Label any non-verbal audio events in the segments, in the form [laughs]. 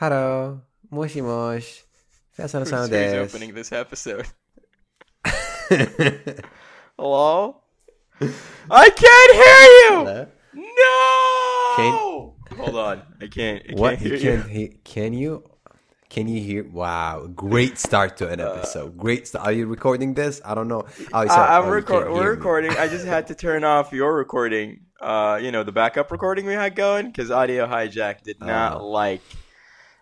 Hello. Moshi mosh. Who's, who's opening this episode? [laughs] Hello? I can't hear you! Hello? No! Hold on. I can't. I What? can't You hear can he, can you can you hear wow, great start to an episode. Great start. Are you recording this? I don't know. Oh, sorry. I, I'm Oh, you record. We're recording. I just had to turn off your recording. Uh, you know the backup recording we had going because Audio Hijack did not Oh. like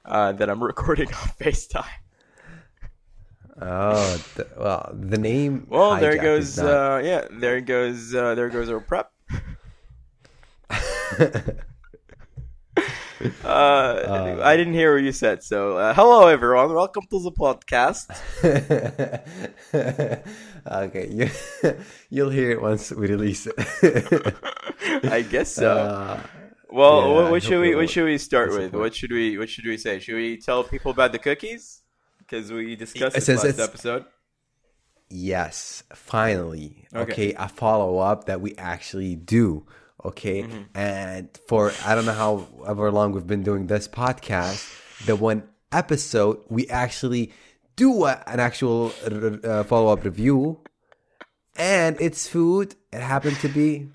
uh, that I'm [laughs] recording on FaceTime. Oh, the, well, the name Well, there goes. not- Uh, yeah, there goes. Uh, there goes our prep. [laughs] Uh, I didn't hear what you said. So, uh, hello everyone. Welcome to the podcast. [laughs] okay, you you'll hear it once we release it. I guess so. Uh, well, yeah, what, what should we? What should we start with? What should we? What should we say? Should we tell people about the cookies? Because we discussed It this last it's- episode. Yes, finally. Okay. Okay. a follow up that we actually do. Okay, and for I don't know how however long we've been doing this podcast, the one episode we actually do a, an actual uh, follow up review, and it's food. It happened to be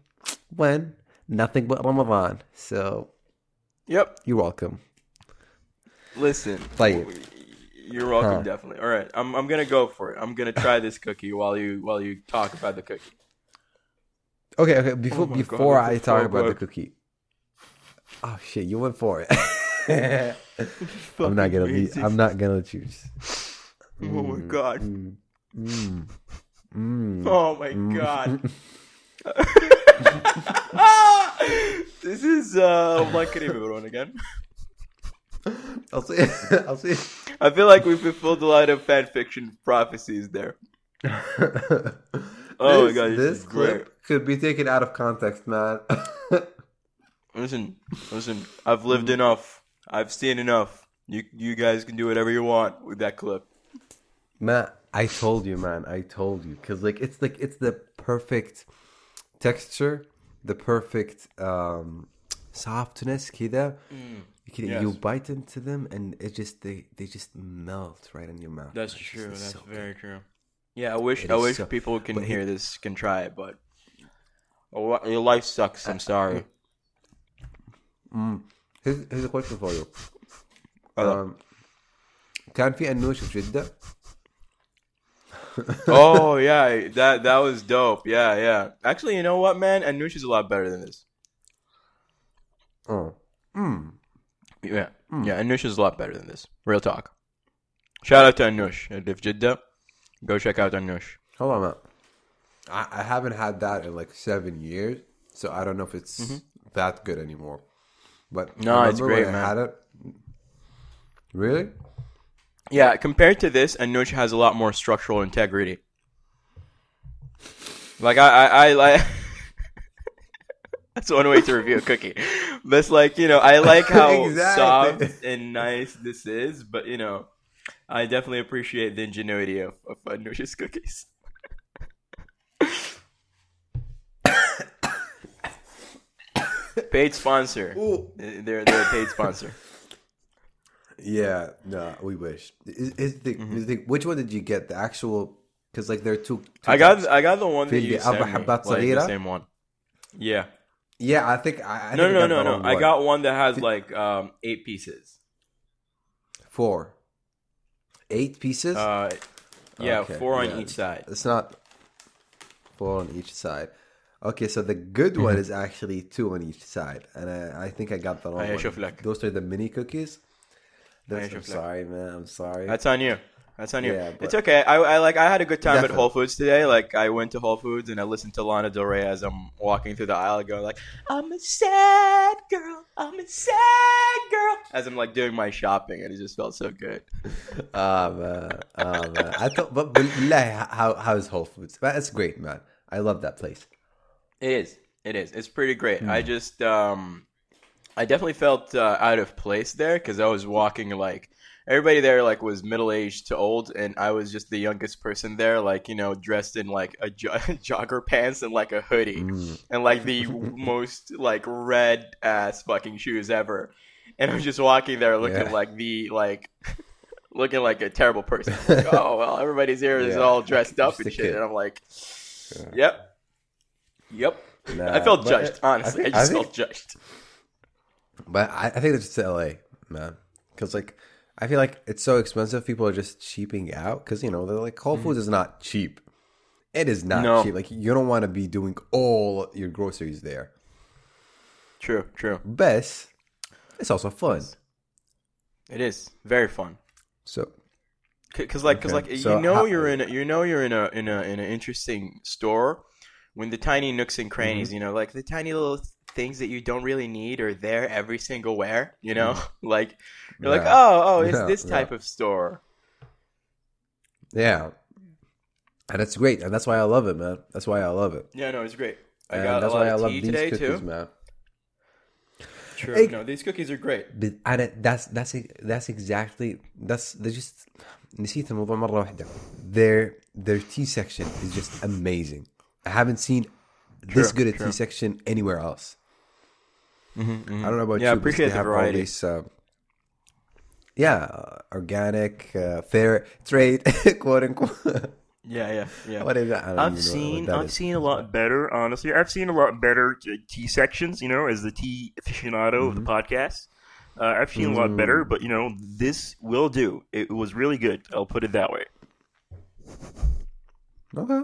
when nothing but Ramadan. So Yep. you're welcome. Listen. You're welcome, Huh. definitely. All right, I'm I'm gonna go for it. I'm gonna try this cookie while you while you talk about the cookie. Okay, okay. Before Oh before God, I talk so about the cookie. Oh shit! You went for it. [laughs] I'm not gonna. Fucking I'm not gonna choose. Oh my god. Mm, mm, mm. Oh my god. [laughs] [laughs] this is uh like everyone again. I'll see. [laughs] I'll see. I feel like we fulfilled a lot of fan fiction prophecies there. [laughs] Oh my god, this, this is great. clip could be taken out of context, man. Listen, listen. I've lived enough. I've seen enough. You you guys can do whatever you want with that clip. man, I told you, man. I told you, cause like it's like it's the perfect texture, the perfect um softness, kida. You, can, yes. you bite into them, and it just they they just melt right in your mouth. That's It's just- true. it's That's so good. very true. Yeah, I wish It I is wish so- people can but hear this, can try it, but oh, your life sucks. I'm sorry. Here's, here's a question for you. Uh, Um, كان في أنوش في جدة؟ oh yeah, that that was dope. Yeah, yeah. Actually, you know what, man? Anush is a lot better than this. Oh. Yeah, yeah. Anush is a lot better than this. Real talk. Shout out to Anush. If Jeddah, go check out Anush. Hold on, man. I, I haven't had that in like seven years, so I don't know if it's that good anymore. But Mm-hmm. No, it's great, man. It. Really? Yeah, compared to this, Anush has a lot more structural integrity. Like I, I, I like. [laughs] That's one way to review a cookie. But it's like you know, I like how [laughs] Exactly. soft and nice this is, but you know, I definitely appreciate the ingenuity of, of Anush's cookies. [coughs] paid sponsor. Ooh. They're they're a paid sponsor. Yeah, no, we wish. Is, is the, mm-hmm. is the, which one did you get? The actual because like there are two. two I got types. I got the one that you sent me, like, the same one. Yeah. Yeah, I think I, I no think no no no. no. I got one that has like um eight pieces. Four. Eight pieces. Uh, yeah, okay. four on yeah. each side. It's not four on each side. Okay, so the good one mm-hmm. is actually two on each side, and I, I think I got the wrong one. Those are the mini cookies. That's, I'm sorry, man. I'm sorry. That's on you. That's on you. Yeah, but, it's okay. I, I, like. I had a good time definitely. at Whole Foods today. Like, I went to Whole Foods and I listened to Lana Del Rey as I'm walking through the aisle, going like, "I'm a sad girl. I'm a sad girl." As I'm like doing my shopping, and it just felt so good. [laughs] Ah oh, man, oh, man. I thought, but, but how how is Whole Foods? That's great, man. I love that place. It is. It is. It's pretty great. Mm. I hmm. just um I definitely felt uh, out of place there because I was walking like everybody there like was middle aged to old, and I was just the youngest person there, like you know, dressed in like a jo- [laughs] jogger pants and like a hoodie Hmm. and like the [laughs] most like red ass fucking shoes ever. and I'm just walking there looking Yeah. like the like [laughs] looking like a terrible person. Like, oh well, everybody's here is Yeah. all dressed up and shit, kid. and I'm like, yep, yep. Nah, I felt judged. I Honestly, I, think- just I think- felt judged. But I, I think it's just LA, man. Because like, I feel like it's so expensive. People are just cheaping out. Because you know, they're like Whole Foods is not cheap. It is not No. cheap. Like you don't want to be doing all your groceries there. True, true. But it's also fun. It is very fun. So Cause like, cause Okay. like, So you know, how- you're in, a, you know, you're in a, in a, in an interesting store when the tiny nooks and crannies, Mm-hmm. you know, like the tiny little things that you don't really need are there every single where, you know, [laughs] like you're like, Mm-hmm. Yeah. oh, oh, it's Yeah, this yeah. type of store. yeah, and it's great, and that's why I love it, man. That's why I love it. Yeah, no, it's great. I And got a that's lot why I of love tea these today cookies, too. man. True. Hey- No, these cookies are great. But أنا that's that's that's exactly that's they just نسيت الموضوع مرة واحدة. Their their tea section is just amazing. I haven't seen this True, good a true. tea section anywhere else. I don't know about Yeah, I you, but appreciate the have all variety. these, uh, yeah, uh, organic, uh, fair trade, [laughs] quote unquote. Yeah, yeah, yeah. what is that? I don't I've even know seen I've is. seen a lot better, honestly. I've seen a lot better uh, tea sections, you know, as the tea aficionado of the podcast. Uh, I've seen a lot better, but you know, this will do. It was really good. I'll put it that way. Okay.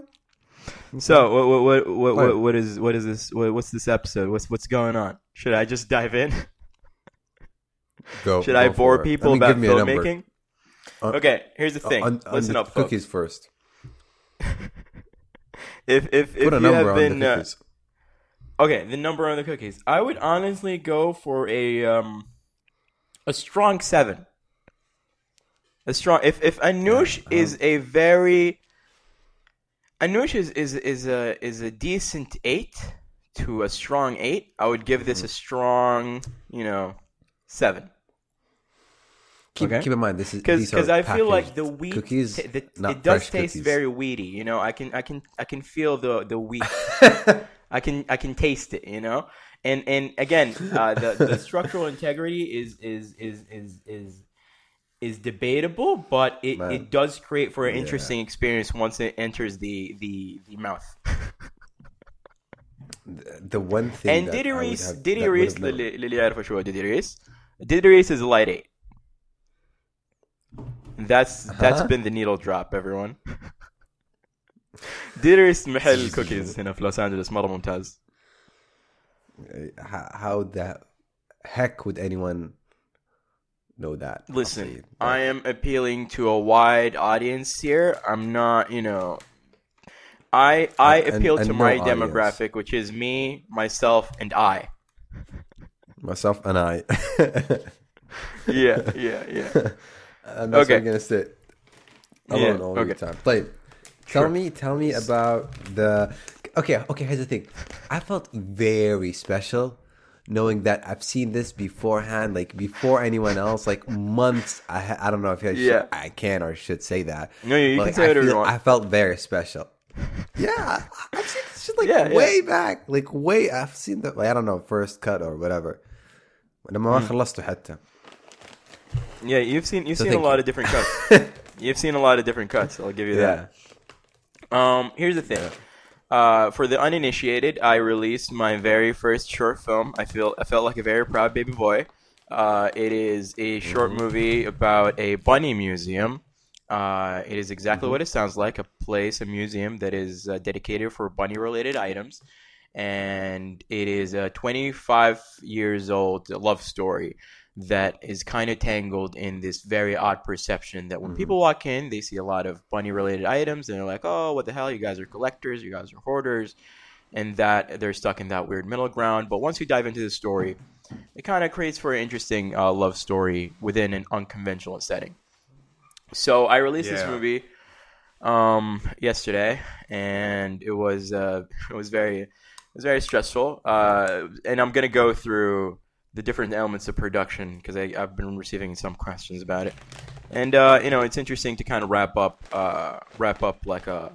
So, what what what what, What? is what is this? What, what's this episode? What's what's going on? Should I just dive in? [laughs] Go. Should go I bore people I mean, about filmmaking? Uh, okay, here's the thing. On, on Listen the up, folks. cookies first. [laughs] If if if you have been the uh. Okay, the number on the cookies. I would honestly go for a um a strong seven. A strong if if Anush Yeah, is a very Anush is, is is a is a decent eight to a strong eight. I would give Mm-hmm. this a strong, you know, seven. Keep, okay. keep in mind this is Because these because are I feel like the wheat cookies. ta- the, not it does taste cookies. very weedy. You know, I can I can I can feel the the wheat. [laughs] I can I can taste it, you know. And and again, uh, the the [laughs] structural integrity is is is is is is debatable, but it, it does create for an yeah. interesting experience once it enters the the, the mouth. [laughs] the, one thing and did Reese, Diddy did اللي يعرفه شو is a light eight. That's that's been the needle drop, everyone. Diddy Riese [laughs] cookies in Los Angeles. أنجلوس مرة How the heck would anyone know that? Listen. I am appealing to a wide audience here. I'm not, you know, I I And- appeal and to no my audience. demographic, which is me, myself, and I. myself and I. [laughs] Yeah, yeah, yeah. [laughs] and that's Okay. what I'm gonna sit alone Yeah, all okay. the time. Play. Tell Sure. me, tell me about the. Okay, okay. Here's the thing. I felt very special knowing that I've seen this beforehand, like before anyone else, like months. I ha- I don't know if I, should, Yeah. I can or should say that. No, you but, can like, say I whatever you feel- want. I felt very special. Yeah, I- I've seen this shit like Yeah, yeah. way back, like way. I've seen the like, I don't know first cut or whatever. لما ما خلصته حتى. Yeah, you've seen you've So seen a thank lot you. of different cuts. [laughs] you've seen a lot of different cuts. I'll give you that. Um, here's the thing. Uh, for the uninitiated, I released my very first short film. I feel I felt like a very proud baby boy. Uh, it is a short movie about a bunny museum. Uh, it is exactly what it sounds like—a place, a museum that is uh, dedicated for bunny-related items, and it is a 25 years old love story that is kind of tangled in this very odd perception that when people walk in, they see a lot of bunny related items and they're like, oh, what the hell? You guys are collectors, you guys are hoarders, and that they're stuck in that weird middle ground. But once you dive into the story, it kind of creates for an interesting uh, love story within an unconventional setting. So I released this movie um, yesterday, and it was uh, [laughs] it was very it was very stressful. Uh, and I'm gonna go through the different elements of production because I've been receiving some questions about it. And uh, you know, it's interesting to kind of wrap up uh, wrap up like a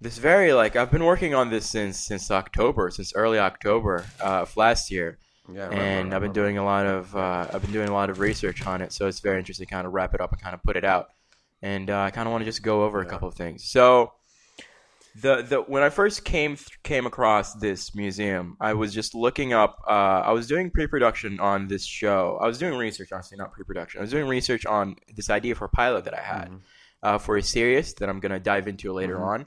this very like I've been working on this since since October, since early October uh, of last year. Yeah, right, and right, I've been right, doing a lot of uh, I've been doing a lot of research on it, so it's very interesting to kind of wrap it up and kind of put it out. And uh, I kind of want to just go over a couple of things. So the the when I first came came across this museum, I was just looking up. Uh, I was doing pre-production on this show. I was doing research, honestly, not pre-production. I was doing research on this idea for a pilot that I had Mhm. uh, for a series that I'm gonna dive into later Mhm. on.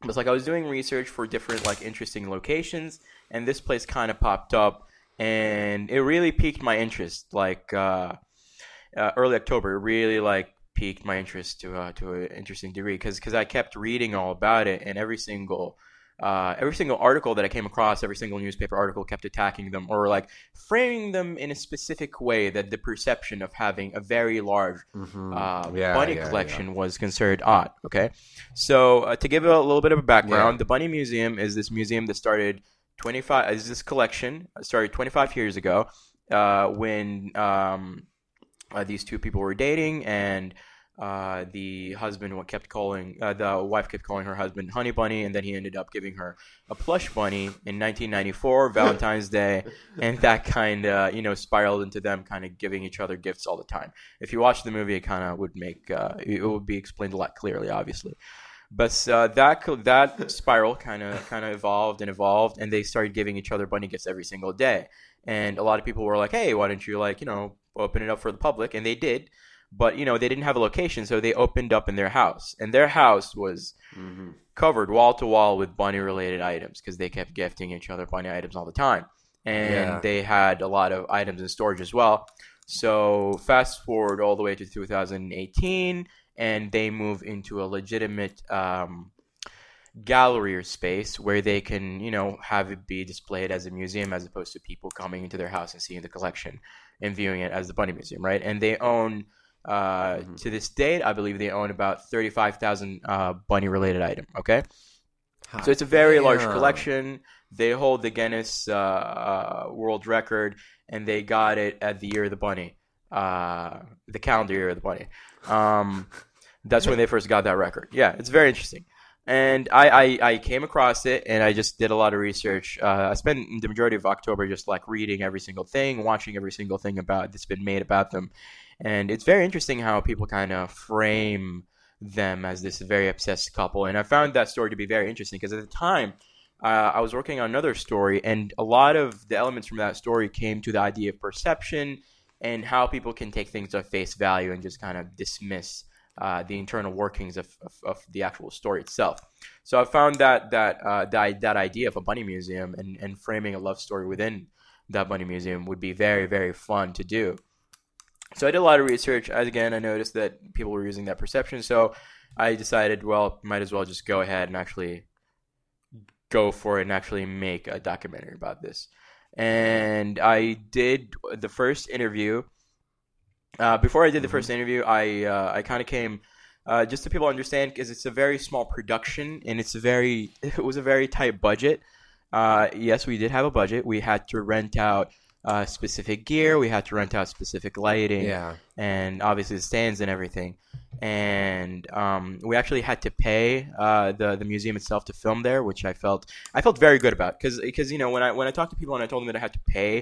But it's like I was doing research for different like interesting locations, and this place kind of popped up, and it really piqued my interest. Like uh, uh, early October, really like piqued my interest to uh, to an interesting degree because because I kept reading all about it, and every single uh, every single article that I came across, every single newspaper article kept attacking them or like framing them in a specific way that the perception of having a very large Mhm. uh, Yeah, bunny yeah, collection was considered odd. Okay, so uh, to give a little bit of a background, Yeah. the Bunny Museum is this museum that started 25 is this collection uh, started 25 years ago uh, when um, uh, these two people were dating and. Uh, the husband what kept calling uh, the wife kept calling her husband honey bunny and then he ended up giving her a plush bunny in 1994 [laughs] valentine's day and that kind of you know spiraled into them kind of giving each other gifts all the time if you watch the movie, it kind of would make uh, it would be explained a lot clearly, obviously. But uh, that that spiral kind of kind of evolved and evolved, and they started giving each other bunny gifts every single day. And a lot of people were like, "Hey, why don't you like you know open it up for the public?" And they did, but you know they didn't have a location, so they opened up in their house, and their house was Mhm. covered wall to wall with bunny related items because they kept gifting each other bunny items all the time. And Yeah. they had a lot of items in storage as well. So fast forward all the way to 2018, and they move into a legitimate um, gallery or space where they can, you know, have it be displayed as a museum as opposed to people coming into their house and seeing the collection and viewing it as the Bunny Museum, right? And they own, uh, Mhm. to this date, I believe they own about 35,000 uh, bunny related item, okay? So it's a very large collection. They hold the Guinness uh, uh, World Record, and they got it at the year of the bunny, uh, the calendar year of the bunny. Um, that's when they first got that record. Yeah, it's very interesting. And I, I, I came across it, and I just did a lot of research. Uh, I spent the majority of October just like reading every single thing, watching every single thing about that's been made about them, and it's very interesting how people kind of frame them as this very obsessed couple. And I found that story to be very interesting because at the time, uh, I was working on another story, and a lot of the elements from that story came to the idea of perception and how people can take things at face value and just kind of dismiss uh, the internal workings of, of, of the actual story itself. So I found that that uh, that, that idea of a bunny museum and, and framing a love story within that bunny museum would be very very fun to do. So I did a lot of research. As again, I noticed that people were using that perception. So I decided, well, might as well just go ahead and actually go for it and actually make a documentary about this. And I did the first interview. Uh, before I did the Mhm. first interview, I uh, I kind of came uh, just so people understand because it's a very small production and it's a very [laughs] it was a very tight budget. Uh, yes, we did have a budget. We had to rent out uh, specific gear. We had to rent out specific lighting Yeah. and obviously the stands and everything. And um, we actually had to pay uh, the the museum itself to film there, which I felt I felt very good about because because you know when I when I talked to people and I told them that I had to pay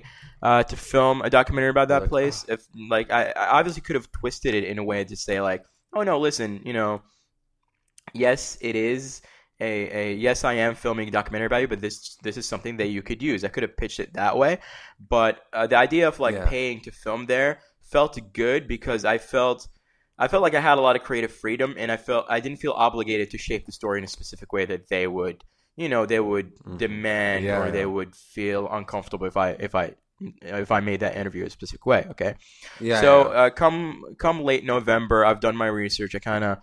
uh, to film a documentary about that Like, place, if like I, I obviously could have twisted it in a way to say like, oh no, listen, you know, yes, it is a, a yes, I am filming a documentary about you, but this this is something that you could use. I could have pitched it that way, but uh, the idea of like Yeah. paying to film there felt good because I felt I felt like I had a lot of creative freedom, and I felt I didn't feel obligated to shape the story in a specific way that they would, you know, they would Mhm. demand Yeah, or they would feel uncomfortable if I if I if I made that interview a specific way. Okay. Yeah. so yeah. Uh, come come late November, I've done my research. I kind of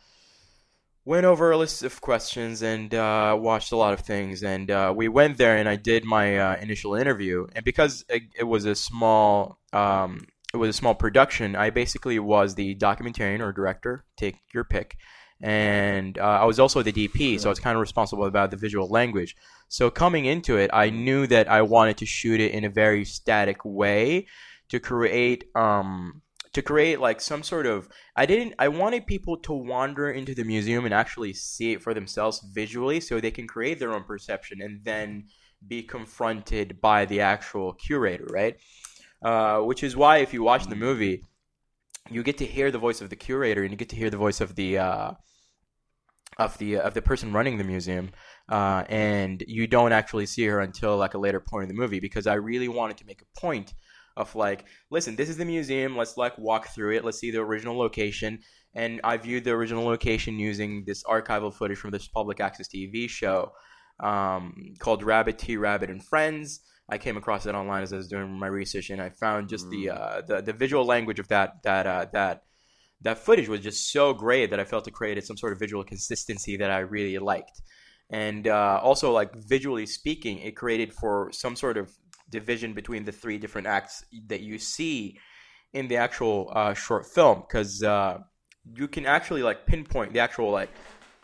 went over a list of questions and uh, watched a lot of things. And uh, we went there, and I did my uh, initial interview. And because it, it was a small um, it was a small production, I basically was the documentarian or director, take your pick. And uh, I was also the DP, so I was kind of responsible about the visual language. So coming into it, I knew that I wanted to shoot it in a very static way to create um to create like some sort of I didn't I wanted people to wander into the museum and actually see it for themselves visually so they can create their own perception and then be confronted by the actual curator, right? Uh, which is why if you watch the movie, you get to hear the voice of the curator and you get to hear the voice of the uh, of the of the person running the museum, uh, and you don't actually see her until like a later point in the movie because I really wanted to make a point of like, listen, this is the museum. Let's like walk through it. Let's see the original location. And I viewed the original location using this archival footage from this public access TV show um, called Rabbit T Rabbit and Friends. I came across it online as I was doing my research, and I found just the uh, the the visual language of that that uh, that that footage was just so great that I felt it created some sort of visual consistency that I really liked, and uh, also like visually speaking, it created for some sort of division between the three different acts that you see in the actual uh, short film because uh, you can actually like pinpoint the actual like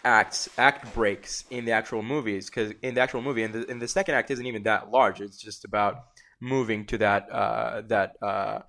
acts act breaks in the actual movies because in the actual movie and the, and the second act isn't even that large. It's just about moving to that uh, that uh,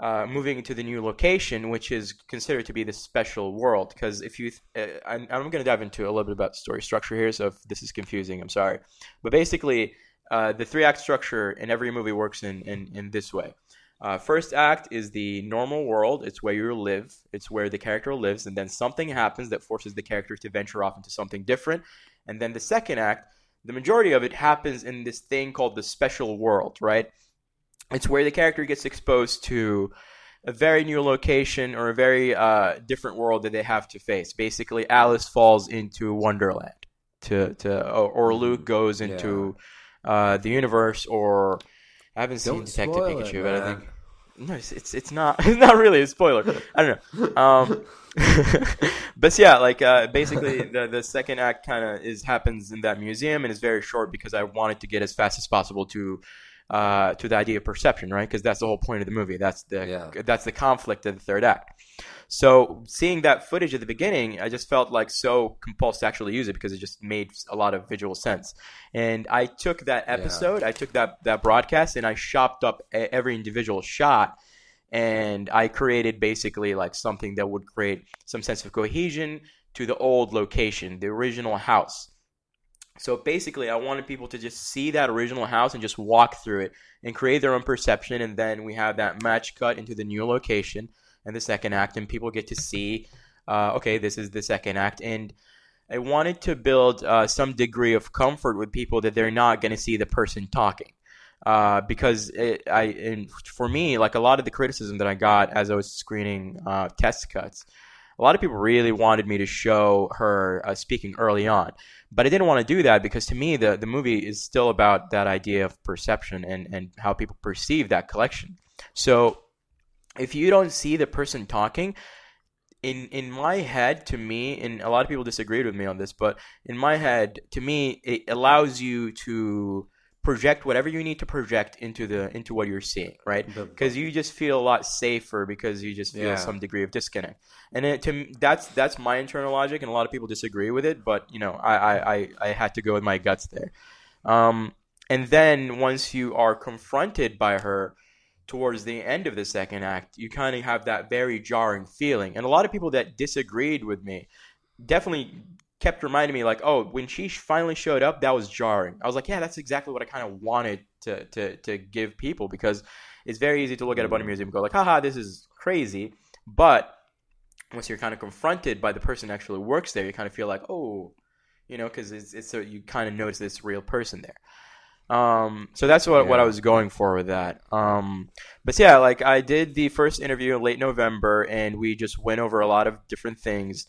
uh, moving to the new location which is considered to be the special world. Because if you uh, I'm, I'm going to dive into a little bit about story structure here so if this is confusing I'm sorry. But basically uh, the three act structure in every movie works in, in, in this way uh, first act is the normal world. It's where you live. It's where the character lives, and then something happens that forces the character to venture off into something different. And then the second act, the majority of it happens in this thing called the special world, right? It's where the character gets exposed to a very new location or a very uh, different world that they have to face. Basically, Alice falls into Wonderland, to to or, or Luke goes into yeah. Uh, the universe, or I haven't seen Don't Detective Pikachu, it, but I think no, it's, it's it's not [laughs] it's not really a spoiler. I don't know. Um, [laughs] but yeah, like uh, basically the the second act kind of is happens in that museum and is very short because I wanted to get as fast as possible to uh, to the idea of perception, right? Because that's the whole point of the movie. That's the yeah. that's the conflict of the third act. So seeing that footage at the beginning, I just felt like so compulsed to actually use it because it just made a lot of visual sense. And I took that episode, yeah. I took that that broadcast, and I chopped up every individual shot. And I created basically like something that would create some sense of cohesion to the old location, the original house. So basically, I wanted people to just see that original house and just walk through it and create their own perception. And then we have that match cut into the new location and the second act, and people get to see, uh, okay, this is the second act, and I wanted to build uh, some degree of comfort with people that they're not going to see the person talking. Uh, because it, I, for me, like a lot of the criticism that I got as I was screening uh, test cuts, a lot of people really wanted me to show her uh, speaking early on, but I didn't want to do that because to me, the the movie is still about that idea of perception and and how people perceive that collection. So if you don't see the person talking, in in my head, to me, and a lot of people disagreed with me on this, but in my head, to me, it allows you to project whatever you need to project into the into what you're seeing, right? Because you just feel a lot safer because you just feel yeah. some degree of disconnect. And it, to that's that's my internal logic, and a lot of people disagree with it. But you know, I I, I, I had to go with my guts there. Um, and then once you are confronted by her, towards the end of the second act, you kind of have that very jarring feeling. And a lot of people that disagreed with me definitely kept reminding me, like, oh, when she finally showed up, that was jarring. I was like, yeah, that's exactly what I kind of wanted to, to, to give people because it's very easy to look at a bunny museum and go, like, haha, this is crazy. But once you're kind of confronted by the person who actually works there, you kind of feel like, oh, you know, because it's, it's so you kind of notice this real person there. Um, so that's what, yeah. what I was going for with that. Um, but yeah, like I did the first interview in late November, and we just went over a lot of different things,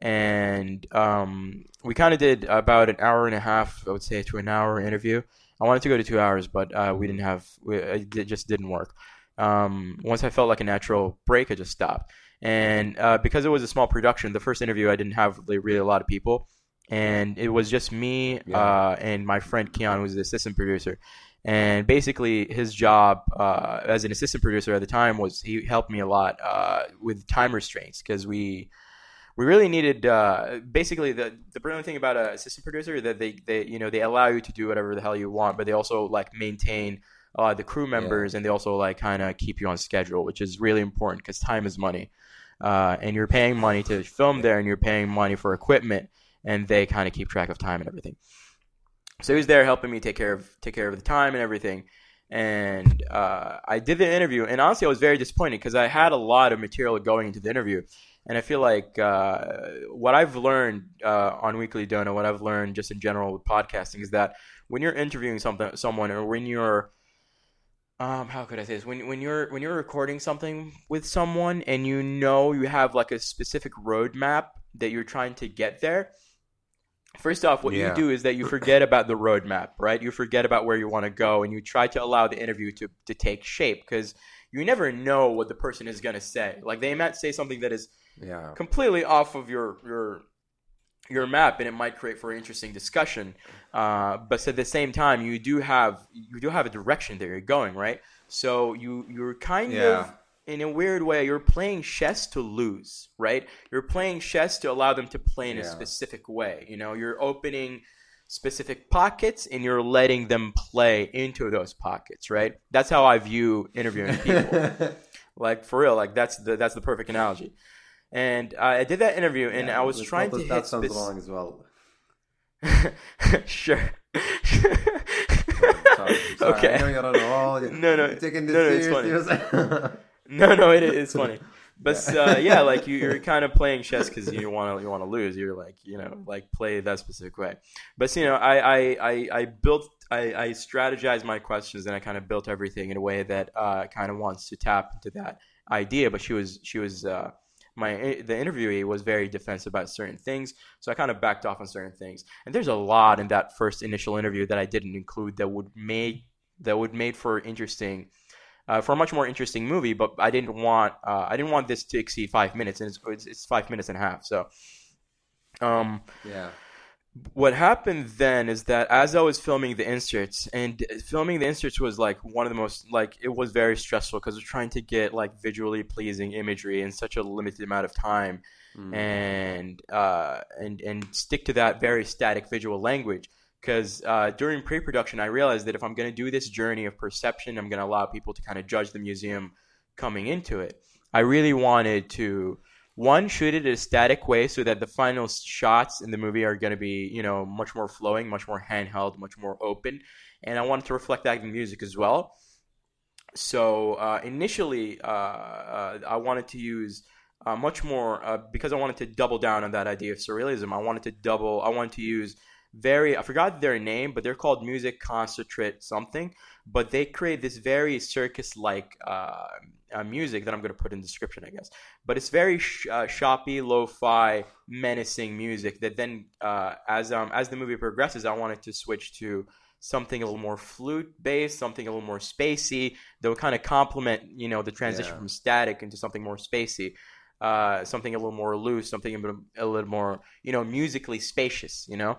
and um, we kind of did about an hour and a half, I would say, to an hour interview. I wanted to go to two hours, but uh, we didn't have, we, it just didn't work. Um, once I felt like a natural break, I just stopped. And uh, because it was a small production, the first interview I didn't have really, really a lot of people and it was just me yeah. uh, and my friend Keon, who's the assistant producer. And basically, his job uh, as an assistant producer at the time was he helped me a lot uh, with time restraints because we we really needed uh, basically the the brilliant thing about a assistant producer that they, they you know they allow you to do whatever the hell you want, but they also like maintain uh, the crew members yeah. and they also like kind of keep you on schedule, which is really important because time is money, uh, and you're paying money to film there and you're paying money for equipment and they kind of keep track of time and everything. so he was there helping me take care of take care of the time and everything. And uh, I did the interview, and honestly, I was very disappointed because I had a lot of material going into the interview, and I feel like uh, what I've learned uh, on Weekly Donut, what I've learned just in general with podcasting, is that when you're interviewing something, someone, or when you're um, how could I say this? When when you're when you're recording something with someone and you know you have like a specific roadmap that you're trying to get there, First off, what yeah. you do is that you forget about the roadmap, right? You forget about where you want to go, and you try to allow the interview to to take shape because you never know what the person is going to say. Like they might say something that is yeah. completely off of your your your map, and it might create for an interesting discussion. Uh, but at the same time, you do have you do have a direction that you're going, right? So you you're kind yeah. of in a weird way, you're playing chess to lose, right? You're playing chess to allow them to play in yeah. a specific way. You know, you're opening specific pockets and you're letting them play into those pockets, right? That's how I view interviewing people. [laughs] like for real, like that's the that's the perfect analogy. And uh, I did that interview, and yeah, I was trying to. That sounds spec- wrong as well. [laughs] sure. sorry, sorry. [laughs] Okay. I know you don't know. No, no, taking this no, no, it's funny. [laughs] no, no, it is funny. But yeah, uh, yeah like you, are kind of playing chess because you want to you want to lose. You're like you know like play that specific way. But you know, I I I, I built I, I strategized my questions and I kind of built everything in a way that uh, kind of wants to tap into that idea. But she was she was uh, my the interviewee was very defensive about certain things, so I kind of backed off on certain things. And there's a lot in that first initial interview that I didn't include that would make that would make for interesting uh, for a much more interesting movie. But I didn't want uh, I didn't want this to exceed five minutes, and it's, it's, it's five minutes and a half. So, um, yeah. What happened then is that as I was filming the inserts, and filming the inserts was like one of the most like it was very stressful because we're trying to get like visually pleasing imagery in such a limited amount of time, mm. and uh, and and stick to that very static visual language because uh, during pre-production i realized that if i'm going to do this journey of perception i'm going to allow people to kind of judge the museum coming into it i really wanted to one shoot it in a static way so that the final shots in the movie are going to be you know much more flowing much more handheld much more open and i wanted to reflect that in music as well so uh, initially uh, uh i wanted to use uh, much more uh, because i wanted to double down on that idea of surrealism i wanted to double i wanted to use very I forgot their name, but they're called Music Concentrate something. But they create this very circus like uh, uh, music that I'm going to put in the description, I guess. But it's very sh- uh, shoppy, lo-fi, menacing music. That then, uh, as um as the movie progresses, I wanted to switch to something a little more flute based, something a little more spacey that would kind of complement, you know, the transition yeah. from static into something more spacey. Uh, something a little more loose, something a little, a little more, you know, musically spacious, you know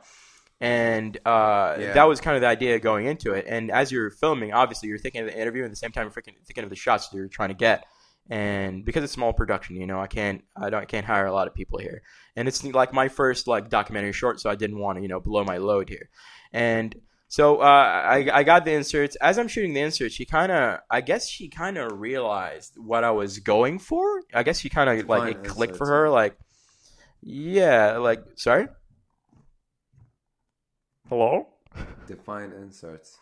and uh, yeah. that was kind of the idea going into it. And as you're filming, obviously you're thinking of the interview, and at the same time you're thinking of the shots that you're trying to get. And because it's small production, you know, I can't, I don't, I can't hire a lot of people here. And it's like my first like documentary short, so I didn't want to, you know, blow my load here. And so uh, I, I got the inserts. As I'm shooting the inserts, she kind of, I guess she kind of realized what I was going for. I guess she kind of like it clicked for her, like, yeah, like, sorry. Hello? Define inserts.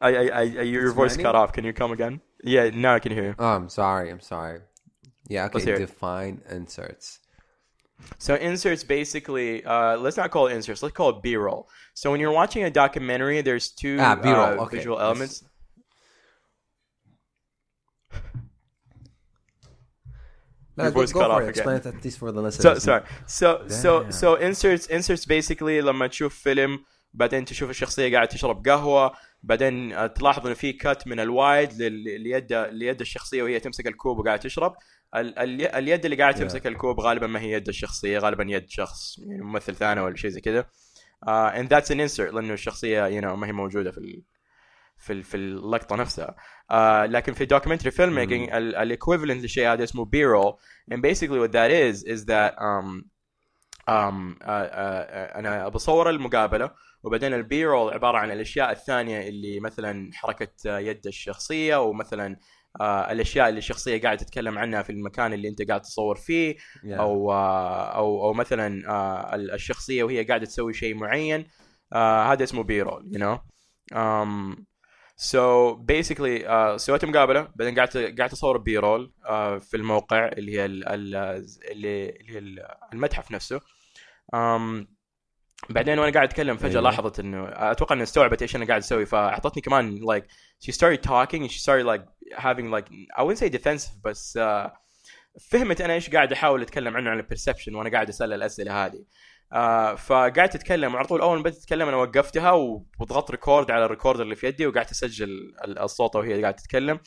I, I, I, your voice cut off. Can you come again? Yeah, now I can hear you. Oh, I'm sorry. I'm sorry. Yeah, okay. Define inserts. So inserts basically, uh, let's not call it inserts. Let's call it B-roll. So when you're watching a documentary, there's two ah, B-roll. Uh, okay. visual elements. Your voice cut off again. Explain it at least for the listeners. So sorry. So Damn. so so inserts inserts basically لما تشوف فيلم بعدين تشوف الشخصية قاعدة تشرب قهوة بعدين تلاحظ إنه في كات من الوايد ليد ليد الشخصية وهي تمسك الكوب وقاعدة تشرب اليد اللي قاعدة تمسك الكوب غالبا ما هي يد الشخصية غالبا يد شخص يعني ممثل ثاني ولا شيء زي كذا uh, and that's an insert لأنه الشخصية you know ما هي موجودة في في في اللقطة نفسها. uh, لكن في documentary filmmaking الايكويفالنت للشيء هذا اسمه and basically what that is is that um, um, uh, uh, أنا بصور المقابلة وبعدين البي رول عبارة عن الأشياء الثانية اللي مثلا حركة يد الشخصية ومثلا آه الأشياء اللي الشخصية قاعدة تتكلم عنها في المكان اللي أنت قاعد تصور فيه. Yeah. أو آه أو أو مثلا آه الشخصية وهي قاعدة تسوي شيء معين. آه هذا اسمه بي رول you know. So basically uh, سويت مقابلة بعدين قعدت قعدت أصور بي رول uh, في الموقع اللي هي ال- ال- اللي اللي هي ال- المتحف نفسه. Um, بعدين وأنا قاعد أتكلم فجأة أيوة. لاحظت إنه أتوقع انها استوعبت إيش أنا قاعد أسوي. فأعطتني كمان like she started talking and she started like having like I wouldn't say defensive بس uh, فهمت أنا إيش قاعد أحاول أتكلم عنه عن البرسبشن وأنا قاعد أسأل الأسئلة هذه. آه فقعدت اتكلم وعلى طول أول ما بدأت اتكلم أنا وقفتها وضغطت ريكورد على الريكوردر اللي في يدي وقعدت أسجل ال- الصوت وهي قاعدة تتكلم.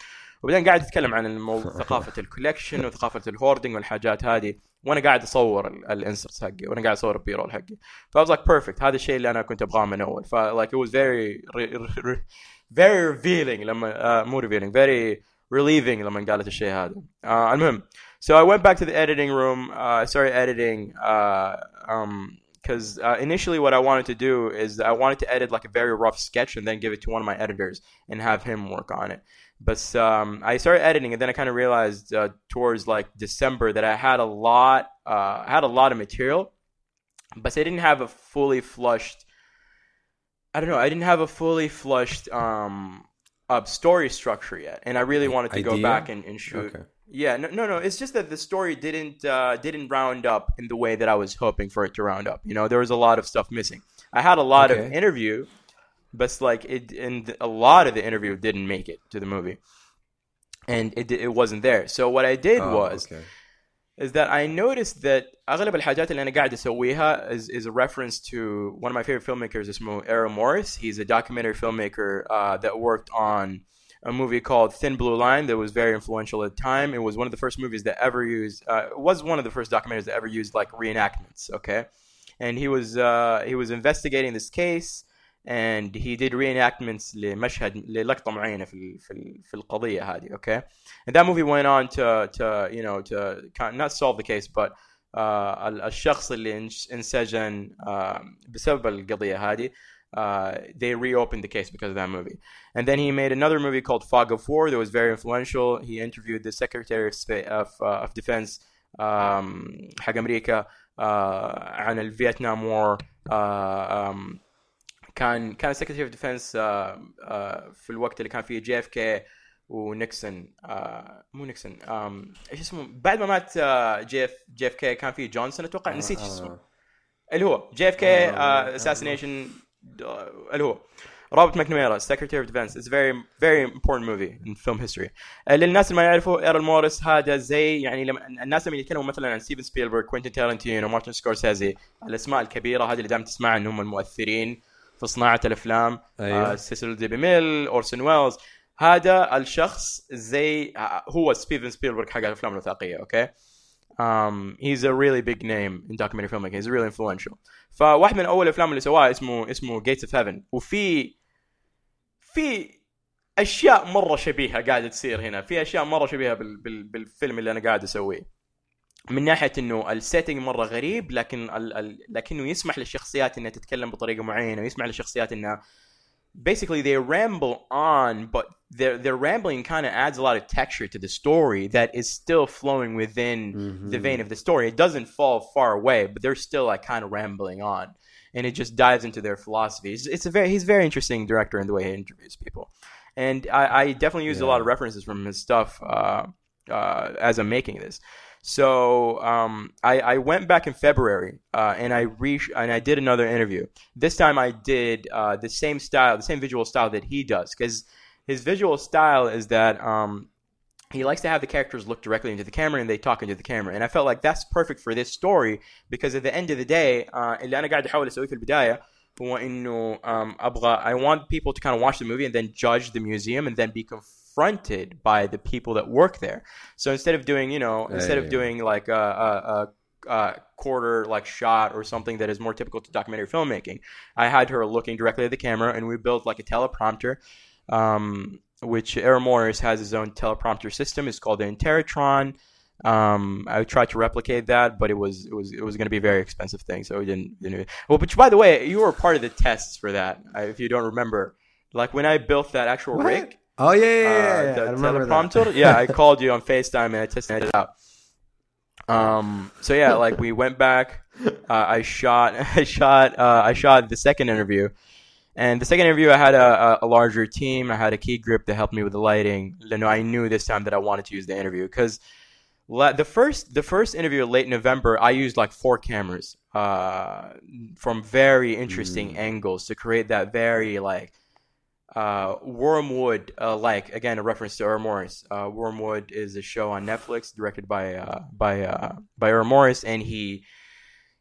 وبعدين قاعد أتكلم عن المو... [laughs] ثقافة الكولكشن وثقافة الهوردنج والحاجات هذه. وأنا قاعد أصور الانسرتس حقي وأنا قاعد أصور البي رول حقي. ف I was like perfect. هذا الشيء اللي أنا كنت أبغاه من أول. ف like it was very re- re- very revealing لما uh, مو revealing very relieving لما قالت الشيء هذا. uh, المهم so I went back to the editing room uh, I started editing uh, um because uh, initially what I wanted to do is I wanted to edit like a very rough sketch and then give it to one of my editors and have him work on it. But um, I started editing and then I kind of realized uh, towards like December that I had a lot uh, I had a lot of material but I didn't have a fully flushed I don't know I didn't have a fully flushed um uh, story structure yet. And I really wanted to go back and, and shoot Okay. yeah, no, no, no. It's just that the story didn't uh, didn't round up in the way that I was hoping for it to round up. You know, there was a lot of stuff missing. I had a lot of Okay. interview, but like it, and a lot of the interview didn't make it to the movie, and it it wasn't there. So what I did Oh, was okay. is that I noticed that أغلب الحاجات اللي أنا قاعد أسويها is, is a reference to one of my favorite filmmakers اسمه Errol Morris. He's a documentary filmmaker uh, that worked on a movie called Thin Blue Line that was very influential at the time. It was one of the first movies that ever used, uh, it was one of the first documentaries that ever used like reenactments, okay? And he was, uh, he was investigating this case and he did reenactments لمشهد للقطة معينة في ال- في ال- في القضية هذه, okay? And that movie went on to, to you know, to kind not solve the case, but uh, ال- الشخص اللي انش- انسجن uh, بسبب القضية هذه uh, they reopened the case because of that movie. And then he made another movie called Fog of War that was very influential. He interviewed the Secretary of, Spa- of, uh, of Defense um, حق أمريكا uh, عن الفيتنام وور uh, um, كان كان Secretary of Defense uh, uh, في الوقت اللي كان فيه جي اف كي ونيكسون آه مو نيكسون آم، ايش اسمه بعد ما مات جي اف جي اف كي كان في جونسون اتوقع نسيت ايش اسمه اللي هو جي اف كي اساسينيشن اللي هو روبرت of Defense. It's a very very important movie in film history. آه، للناس اللي ما يعرفوا إيرل موريس هذا زي يعني لما الناس لما يتكلموا مثلا عن ستيفن سبيلبرغ كوينتين تارنتينو مارتن سكورسيزي الأسماء الكبيرة هذه اللي دائما تسمعها إنهم المؤثرين في صناعة الأفلام أيوة. آه، سيسيل دي بيميل اورسون ويلز هذا الشخص زي آه، هو ستيفن سبيلبرغ حق الأفلام الوثائقية أوكي um, he's a really big name in documentary filmmaking. He's really influential. فواحد من أول الأفلام اللي سواها اسمه اسمه Gates of Heaven. وفي في أشياء مرة شبيهة قاعدة تصير هنا. في أشياء مرة شبيهة بال بال بالفيلم اللي أنا قاعد أسويه. من ناحية إنه السيتنج مرة غريب لكن ال ال لكنه يسمح للشخصيات إنها تتكلم بطريقة معينة ويسمح للشخصيات إنها basically they ramble on but their their rambling kind of adds a lot of texture to the story that is still flowing within the vein of the story. It doesn't fall far away but they're still like kind of rambling on and it just dives into their philosophy. It's, a very he's a very interesting director in the way he interviews people. And I, I definitely used a lot of references from his stuff uh, uh, as I'm making this. So um, I, I went back in February uh, and I re- and I did another interview. This time I did uh, the same style, the same visual style that he does, because his visual style is that um, he likes to have the characters look directly into the camera and they talk into the camera. And I felt like that's perfect for this story because at the end of the day, uh, اللي أنا قاعد أحاول أسويه في البداية هو إنه um, أبغى I want people to kind of watch the movie and then judge the museum and then be confronted by the people that work there. So instead of doing, you know, instead of doing like a, a, a, a quarter like shot or something that is more typical to documentary filmmaking, I had her looking directly at the camera and we built like a teleprompter. Um, which Errol Morris has his own teleprompter system. It's called the Interrotron. Um, I tried to replicate that, but it was it was it was going to be a very expensive thing, so we didn't. didn't well, which by the way, you were part of the tests for that, if you don't remember. Like when I built that actual rig, Oh yeah, yeah, yeah, uh, yeah. the I remember teleprompter. that. [laughs] yeah, I called you on FaceTime and I tested it out. Um, so yeah, like we went back. Uh, I shot, [laughs] I shot, uh, I shot the second interview, and the second interview I had a, a, a larger team. I had a key grip to help me with the lighting. You know, I knew this time that I wanted to use the interview because the first the first interview late November, I used like four cameras uh, from very interesting Mm. angles to create that very like uh, Wormwood, uh, like again a reference to Errol Morris. Uh, Wormwood is a show on Netflix directed by uh, by uh, by Errol Morris, and he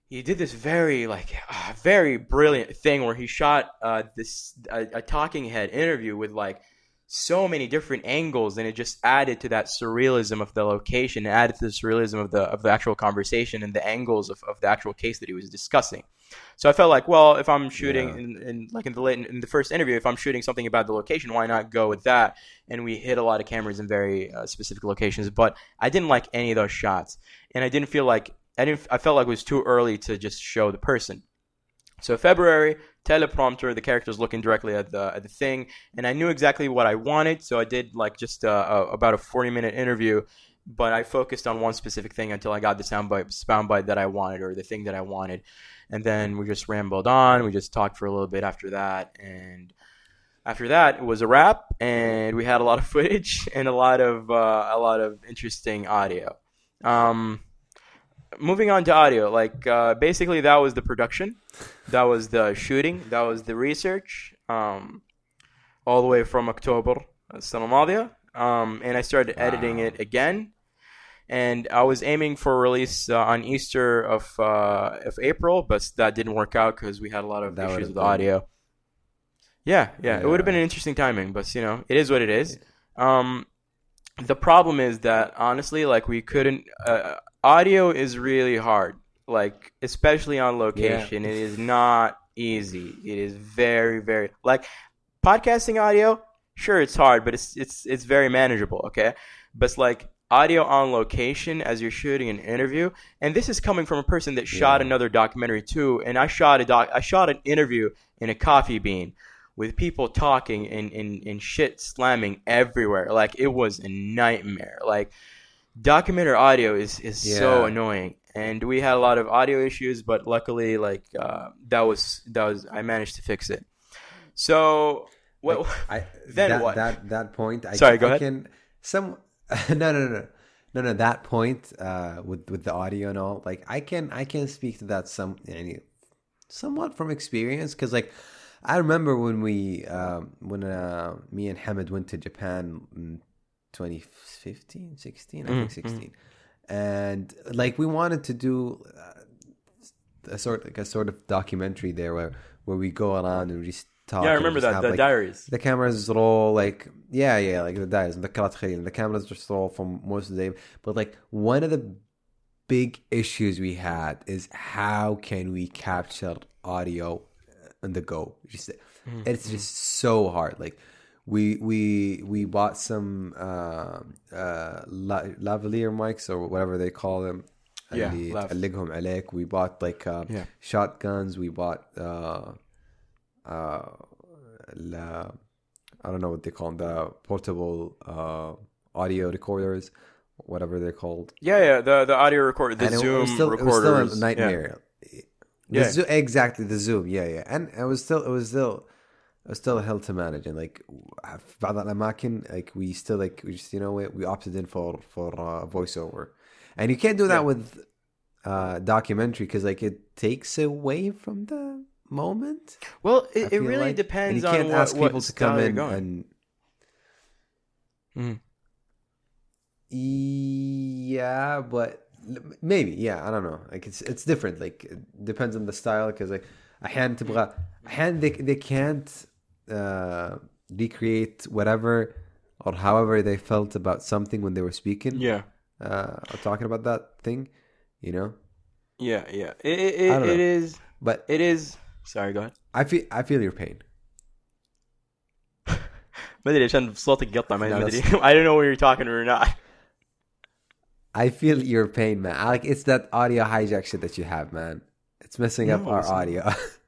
he did this very like uh, very brilliant thing where he shot uh, this a, a talking head interview with like so many different angles, and it just added to that surrealism of the location, added to the surrealism of the of the actual conversation and the angles of, of the actual case that he was discussing. So I felt like, well, if I'm shooting Yeah. in, in like in the late, in the first interview, if I'm shooting something about the location, why not go with that? And we hit a lot of cameras in very uh, specific locations, but I didn't like any of those shots, and I didn't feel like I didn't. I felt like it was too early to just show the person. So February teleprompter, the character's looking directly at the at the thing, and I knew exactly what I wanted. So I did like just uh, a, about a forty minute interview, but I focused on one specific thing until I got the soundbite soundbite that I wanted or the thing that I wanted, and then we just rambled on. We just talked for a little bit after that, and after that it was a wrap, and we had a lot of [laughs] footage and a lot of uh, a lot of interesting audio. Um, moving on to audio, like uh, basically that was the production, that was the shooting, that was the research, um, all the way from October السنة الماضية. Um, and I started editing Wow. it again, and I was aiming for release uh, on Easter of uh, of April, but that didn't work out because we had a lot of That issues would've with been- audio. Yeah, yeah, it would have Yeah. been an interesting timing, but you know, it is what it is. Um, the problem is that honestly, like we couldn't. Uh, audio is really hard, like especially on location. It is not easy. It is very, very like podcasting audio. Sure, it's hard, but it's it's it's very manageable. Okay, but it's like audio on location as you're shooting an interview, and this is coming from a person that shot Yeah. another documentary too. And I shot a doc. I shot an interview in a coffee bean with people talking and, and, and shit slamming everywhere. Like it was a nightmare. Like documentary audio is, is so annoying. And we had a lot of audio issues, but luckily like uh, that was that was I managed to fix it. So what I [laughs] Then that, what? That that point. I, Sorry, go I ahead. Can, some [laughs] no no no no no that point uh, with with the audio and all. Like I can I can speak to that some any somewhat from experience because like I remember when we um, when uh, me and Hamid went to Japan in 2015, 16, mm-hmm. I mm, think mm. 16. And like we wanted to do uh, a sort like a sort of documentary there where where we go around and we just talk. Yeah, I remember that have, the like, diaries. The cameras roll like yeah, yeah, like the diaries and the kalat The cameras just roll from most of the day. But like one of the big issues we had is how can we capture audio on the go? Just, mm-hmm. It's mm. just so hard. Like we we we bought some uh, uh, la- lavalier mics or whatever they call them Yeah, اللي lav. تعلقهم عليك. we bought like uh, Yeah. shotguns we bought uh, uh, la, I don't know what they call them, the portable uh, audio recorders, whatever they're called. Yeah, yeah, the the audio recorder, the and it Zoom was still, recorders. It was still Yeah. a nightmare. The Yeah. Zo- exactly the Zoom, yeah, yeah, and it was still, it was still, it was still a hell to manage. And like, في بعض الأماكن, like we still like we just you know what we opted in for for uh, voiceover, and you can't do that Yeah. with uh, documentary because like it takes away from the moment. Well, I it, it feel really like. depends and you on can't what, ask what people to style come you're in going. and Mhm. yeah but l- maybe yeah i don't know like it's it's different like it depends on the style because like احيانا تبغى احيانا they, they can't uh, recreate whatever or however they felt about something when they were speaking Yeah, uh, or talking about that thing you know yeah, yeah. It it, I don't it, it know. is but it is. Sorry, go ahead. I feel I feel your pain [laughs] [laughs] ما ادري عشان صوتك قطع ما لا، ما ادري I don't know where you're talking or not. I feel your pain man I like it's that audio hijack shit that you have man it's messing up No, our it's not. audio [laughs]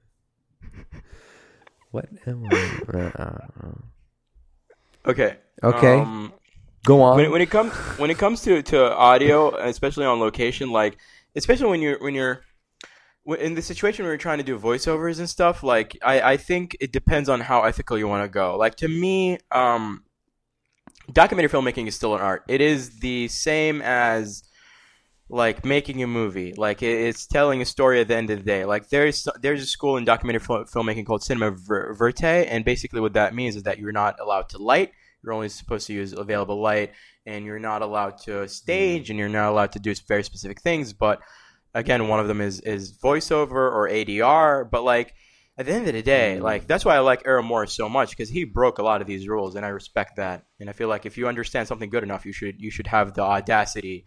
what am I [laughs] uh, uh, uh. Okay. Okay. Um, Go on. when, when it comes when it comes to, to audio, especially on location, like especially when you're when you're in the situation where you're trying to do voiceovers and stuff, like I, I think it depends on how ethical you want to go. Like to me, um, documentary filmmaking is still an art. It is the same as like making a movie. Like it's telling a story at the end of the day. Like there's there's a school in documentary fil- filmmaking called cinema ver- verte, and basically what that means is that you're not allowed to light. You're only supposed to use available light, and you're not allowed to stage, and you're not allowed to do very specific things. But again, one of them is is voiceover or ADR. But like at the end of the day, like that's why I like Errol Morris so much because he broke a lot of these rules, and I respect that. And I feel like if you understand something good enough, you should you should have the audacity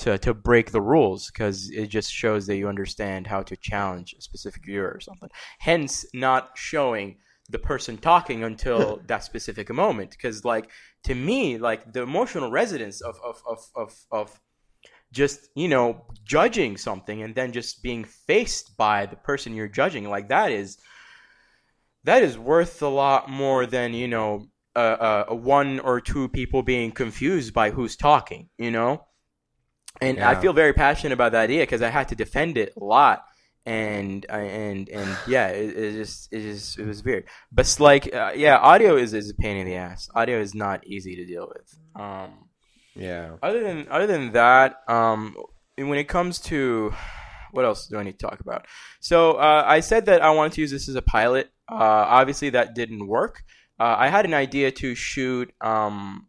to to break the rules because it just shows that you understand how to challenge a specific viewer or something. Hence, not showing the person talking until [laughs] that specific moment because like to me like the emotional resonance of of of of, of just you know judging something and then just being faced by the person you're judging like that is that is worth a lot more than you know uh, uh, one or two people being confused by who's talking you know and I feel very passionate about that idea because I had to defend it a lot and and and yeah it, it just it just it was weird but like uh, yeah audio is, is a pain in the ass audio is not easy to deal with um yeah. other than other than that, um, when it comes to what else do I need to talk about? So uh, I said that I wanted to use this as a pilot. Uh, obviously, that didn't work. Uh, I had an idea to shoot um,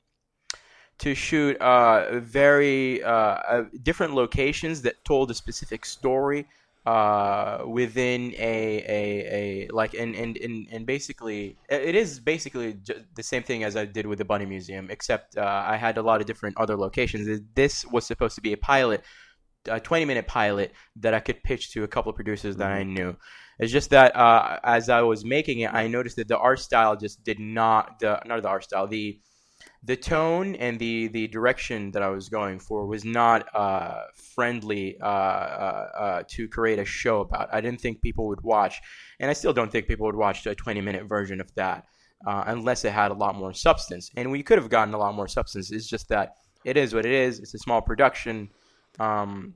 to shoot uh, very uh, uh, different locations that told a specific story uh, within a, a, a like and, and, and, and basically it is basically the same thing as I did with the Bunny Museum except uh, I had a lot of different other locations. This was supposed to be a pilot, a 20 minute pilot that I could pitch to a couple of producers that I knew. It's just that uh, as I was making it, I noticed that the art style just did not the not the art style the the tone and the the direction that I was going for was not uh, friendly uh, uh, uh, to create a show about. I didn't think people would watch, and I still don't think people would watch a 20 minute version of that uh, unless it had a lot more substance. And we could have gotten a lot more substance. It's just that it is what it is. It's a small production, um,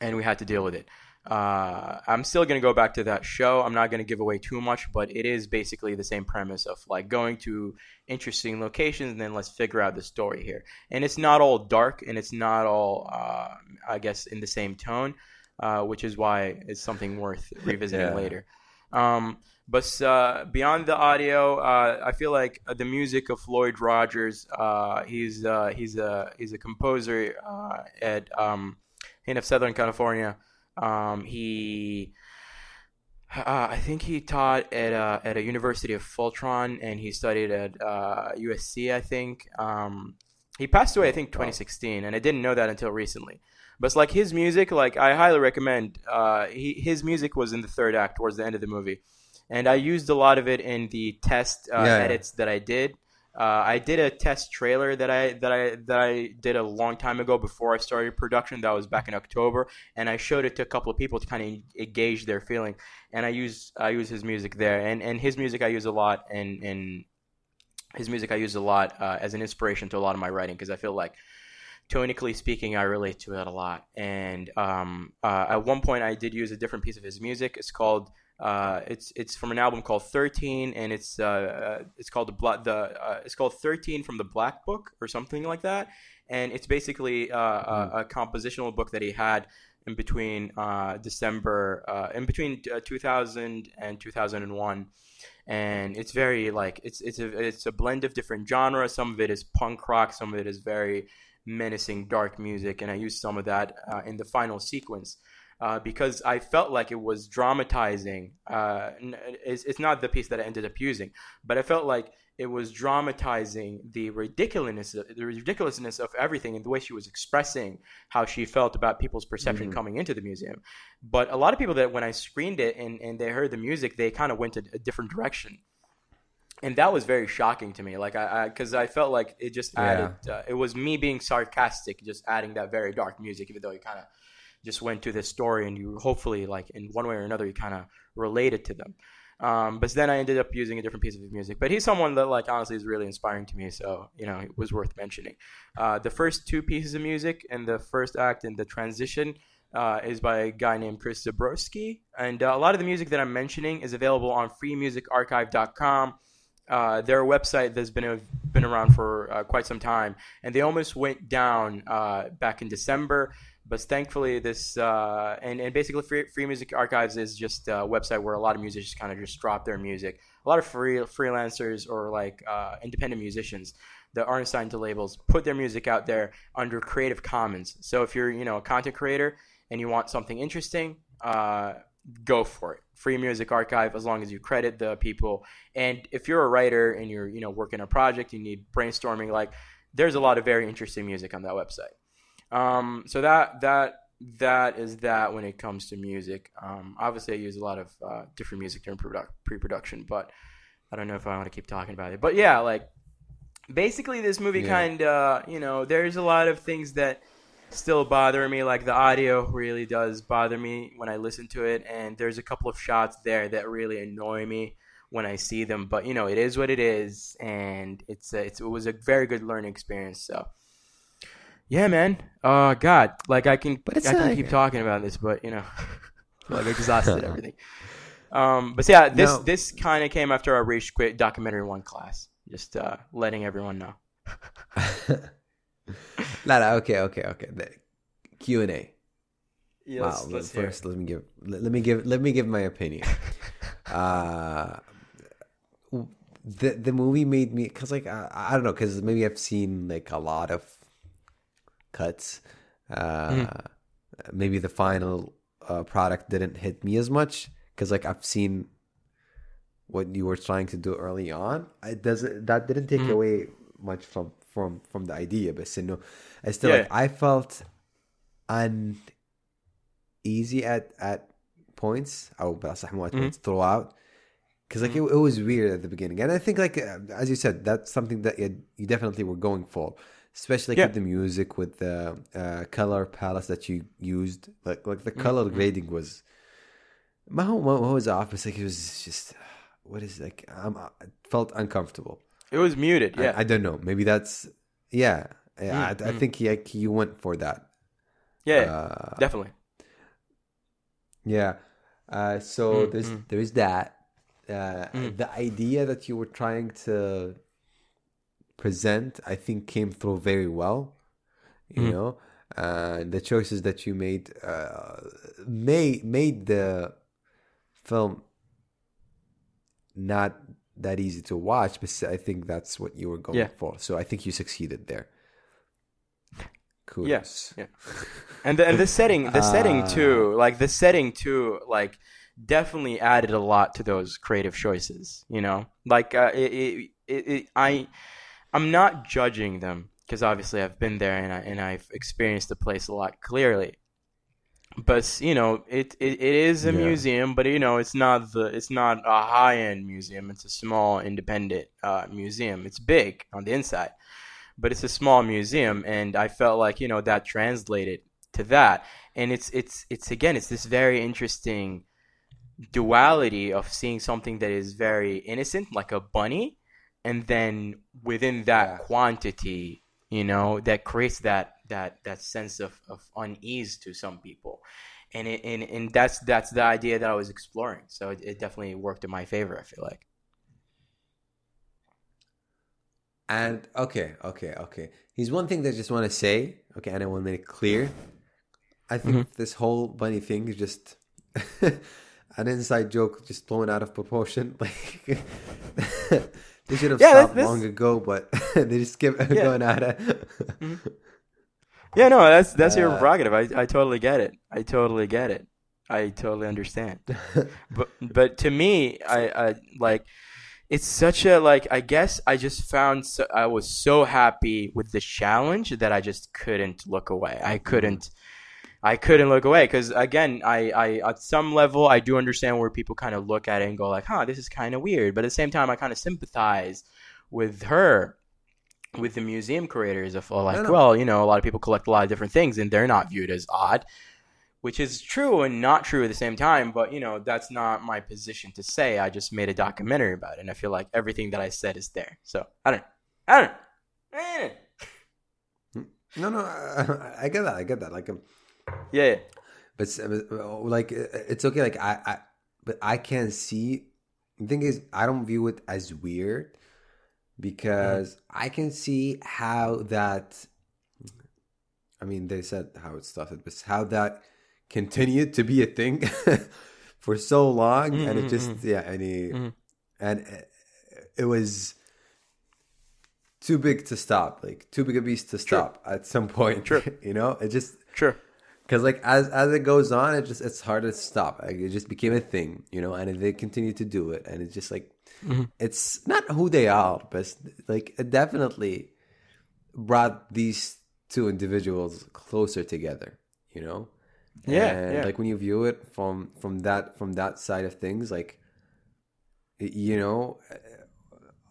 and we had to deal with it. Uh, I'm still going to go back to that show. I'm not going to give away too much, but it is basically the same premise of like going to interesting locations and then let's figure out the story here. And it's not all dark and it's not all, uh, I guess, in the same tone, uh, which is why it's something worth [laughs] revisiting Yeah. later. Um, but uh, beyond the audio, uh, I feel like the music of Lloyd Rodgers. Uh, he's uh, he's a he's a composer uh, at um, in of Southern California. Um, he, uh, I think he taught at a, at a University of Fullerton, and he studied at uh, USC. I think um, he passed away. I think 2016, and I didn't know that until recently. But it's like his music, like I highly recommend. Uh, he, his music was in the third act, towards the end of the movie, and I used a lot of it in the test uh, Yeah. edits that I did. Uh, I did a test trailer that I that I that I did a long time ago before I started production. That was back in October, and I showed it to a couple of people to kind of gauge their feeling. And I use I use his music there, and and his music I use a lot, and and his music I use a lot uh, as an inspiration to a lot of my writing because I feel like tonically speaking, I relate to it a lot. And um, uh, at one point, I did use a different piece of his music. It's called uh, it's it's from an album called Thirteen, and it's uh, uh, it's called the Bla- the uh, it's called Thirteen from the Black Book or something like that. And it's basically uh, a, a compositional book that he had in between uh, December uh, in between uh, 2000 and 2001 and it's very like it's it's a it's a blend of different genres. Some of it is punk rock, some of it is very menacing dark music, and I used some of that uh, in the final sequence. Uh, because I felt like it was dramatizing. Uh, it's, it's not the piece that I ended up using, but I felt like it was dramatizing the ridiculousness, the ridiculousness of everything, and the way she was expressing how she felt about people's perception Mhm. coming into the museum. But a lot of people that when I screened it and, and they heard the music, they kind of went a, a different direction. And that was very shocking to me. Like I, because I, felt like it just Yeah. added. Uh, it was me being sarcastic, just adding that very dark music, even though it kind of just went to this story and you hopefully like in one way or another you kind of related to them. Um, but then I ended up using a different piece of music. But he's someone that, like, honestly, is really inspiring to me. So, you know, it was worth mentioning. Uh, the first two pieces of music and the first act and the transition uh, is by a guy named Chris Zabriskie. And uh, a lot of the music that I'm mentioning is available on freemusicarchive.com. Uh, their website that's been been around for uh, quite some time, and they almost went down uh, back in December. But thankfully, this uh, and, and basically free, free Music Archives is just a website where a lot of musicians kind of just drop their music. A lot of free freelancers or like uh, independent musicians that aren't signed to labels put their music out there under Creative Commons. So if you're you know a content creator and you want something interesting, uh, go for it. Free Music Archive, as long as you credit the people. And if you're a writer and you're you know working a project, you need brainstorming. Like there's a lot of very interesting music on that website. Um, so that that that is that when it comes to music. Um, obviously, I use a lot of uh, different music during produ- pre-production, but I don't know if I want to keep talking about it. But yeah, like basically, this movie Yeah. kind of you know there's a lot of things that still bother me. Like the audio really does bother me when I listen to it, and there's a couple of shots there that really annoy me when I see them. But you know, it is what it is, and it's, a, it's it was a very good learning experience. So. Yeah, man. Oh God, like I can, But it's I can like- keep talking about this, but you know, [laughs] like exhausted [laughs] everything. Um, but yeah, this No. this kind of came after our Rage Quit documentary one class. Just uh, letting everyone know. [laughs] no, no, okay, okay, okay. Q and A. Yeah, Wow. let- first, let me give let, let me give let me give my opinion. uh, the the movie made me because like I, I don't know because maybe I've seen like a lot of cuts. Uh, mm-hmm. Maybe the final uh, product didn't hit me as much because like I've seen what you were trying to do early on. It doesn't that didn't take mm-hmm. away much from from from the idea, but you know, I still yeah. like, I felt uneasy at at points. Oh, but mm-hmm. throughout because like mm-hmm. it, it, was weird at the beginning and i think like as you said that's something that you, you definitely were going for especially like yeah. with the music, with the uh, color palette that you used. Like like the color mm-hmm. grading was. My whole what was off. It's like it was just what is like I'm, I felt uncomfortable. It was muted. Yeah, I, I don't know. Maybe that's yeah. yeah mm-hmm. I, I, mm-hmm. think like you went for that. Yeah, uh, definitely. Yeah. Uh, so mm-hmm. there's mm. there is that. Uh, mm-hmm. The idea that you were trying to present, I think, came through very well. You Mm. know, uh, the choices that you made uh, made made the film not that easy to watch, but I think that's what you were going Yeah. for. So I think you succeeded there. Kudos. Yes, yeah. and the, and the setting the setting Uh, [laughs] too like the setting too like definitely added a lot to those creative choices you know like uh, it, it, it, it, i i'm not judging them because obviously i've been there and, I, and i've experienced the place a lot clearly. But you know it, it, it is a Yeah. museum but you know it's not the it's not a high-end museum. It's a small independent uh, museum. It's big on the inside but it's a small museum and i felt like you know that translated to that. And it's it's it's again it's this very interesting duality of seeing something that is very innocent like a bunny and then within that Yeah. quantity you know that creates that that that sense of, of unease to some people and it and, and that's that's the idea that i was exploring so it, it definitely worked in my favor i feel like And okay, okay, okay. Here's one thing that I just want to say. Okay, and I want to make it clear. I think Mm-hmm. this whole bunny thing is just [laughs] an inside joke, just blown out of proportion. [laughs] Like [laughs] they should have Yeah, stopped that's- long ago, but [laughs] they just kept going at it. [laughs] Yeah, no, that's that's your Uh, prerogative. I, I totally get it. I totally get it. I totally understand. [laughs] but but to me, I, I like it's such a like I guess I just found so, I was so happy with the challenge that I just couldn't look away. I couldn't I couldn't look away because again, I, I at some level I do understand where people kind of look at it and go like, "Huh, this is kind of weird," but at the same time, I kind of sympathize with her, with the museum creators of like, well, you know, a lot of people collect a lot of different things and they're not viewed as odd. which is true and not true at the same time. But you know, that's not my position to say. I just made a documentary about it, and I feel like everything that I said is there. So I don't, I don't. Eh. No, no, I, I get that. I get that. Like, um, Yeah, yeah. but s- uh, like uh, it's okay. Like I, I, but I can see. The thing is, I don't view it as weird because I can see how that. I mean, they said how it started, but how that continued to be a thing [laughs] for so long, and it just yeah, and he, Mhm. and uh, it was too big to stop, like too big a beast to stop at some point. Sure. [laughs] you know, it just Sure. Because like as as it goes on, it just it's hard to stop. Like, it just became a thing, you know, and they continue to do it, and it's just like mm-hmm. it's not who they are, but like it definitely brought these two individuals closer together, you know. Yeah, and yeah. like when you view it from from that from that side of things, like you know, uh,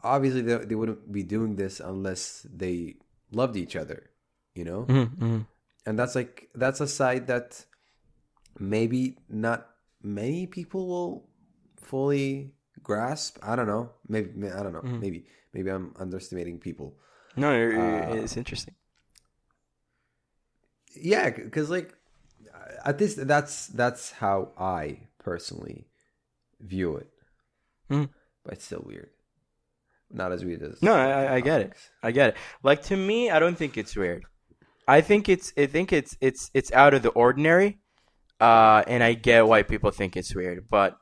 obviously they, they wouldn't be doing this unless they loved each other, you know Mm-hmm. mm-hmm. And that's like that's a side that maybe not many people will fully grasp i don't know maybe i don't know Mm-hmm. maybe maybe i'm underestimating people No, Uh, it's interesting. yeah because like at least that's that's how i personally view it Mhm. but it's still weird not as weird as No, I- I get it. I get it. Like to me, I don't think it's weird. I think it's I think it's it's it's out of the ordinary. Uh, and I get why people think it's weird, but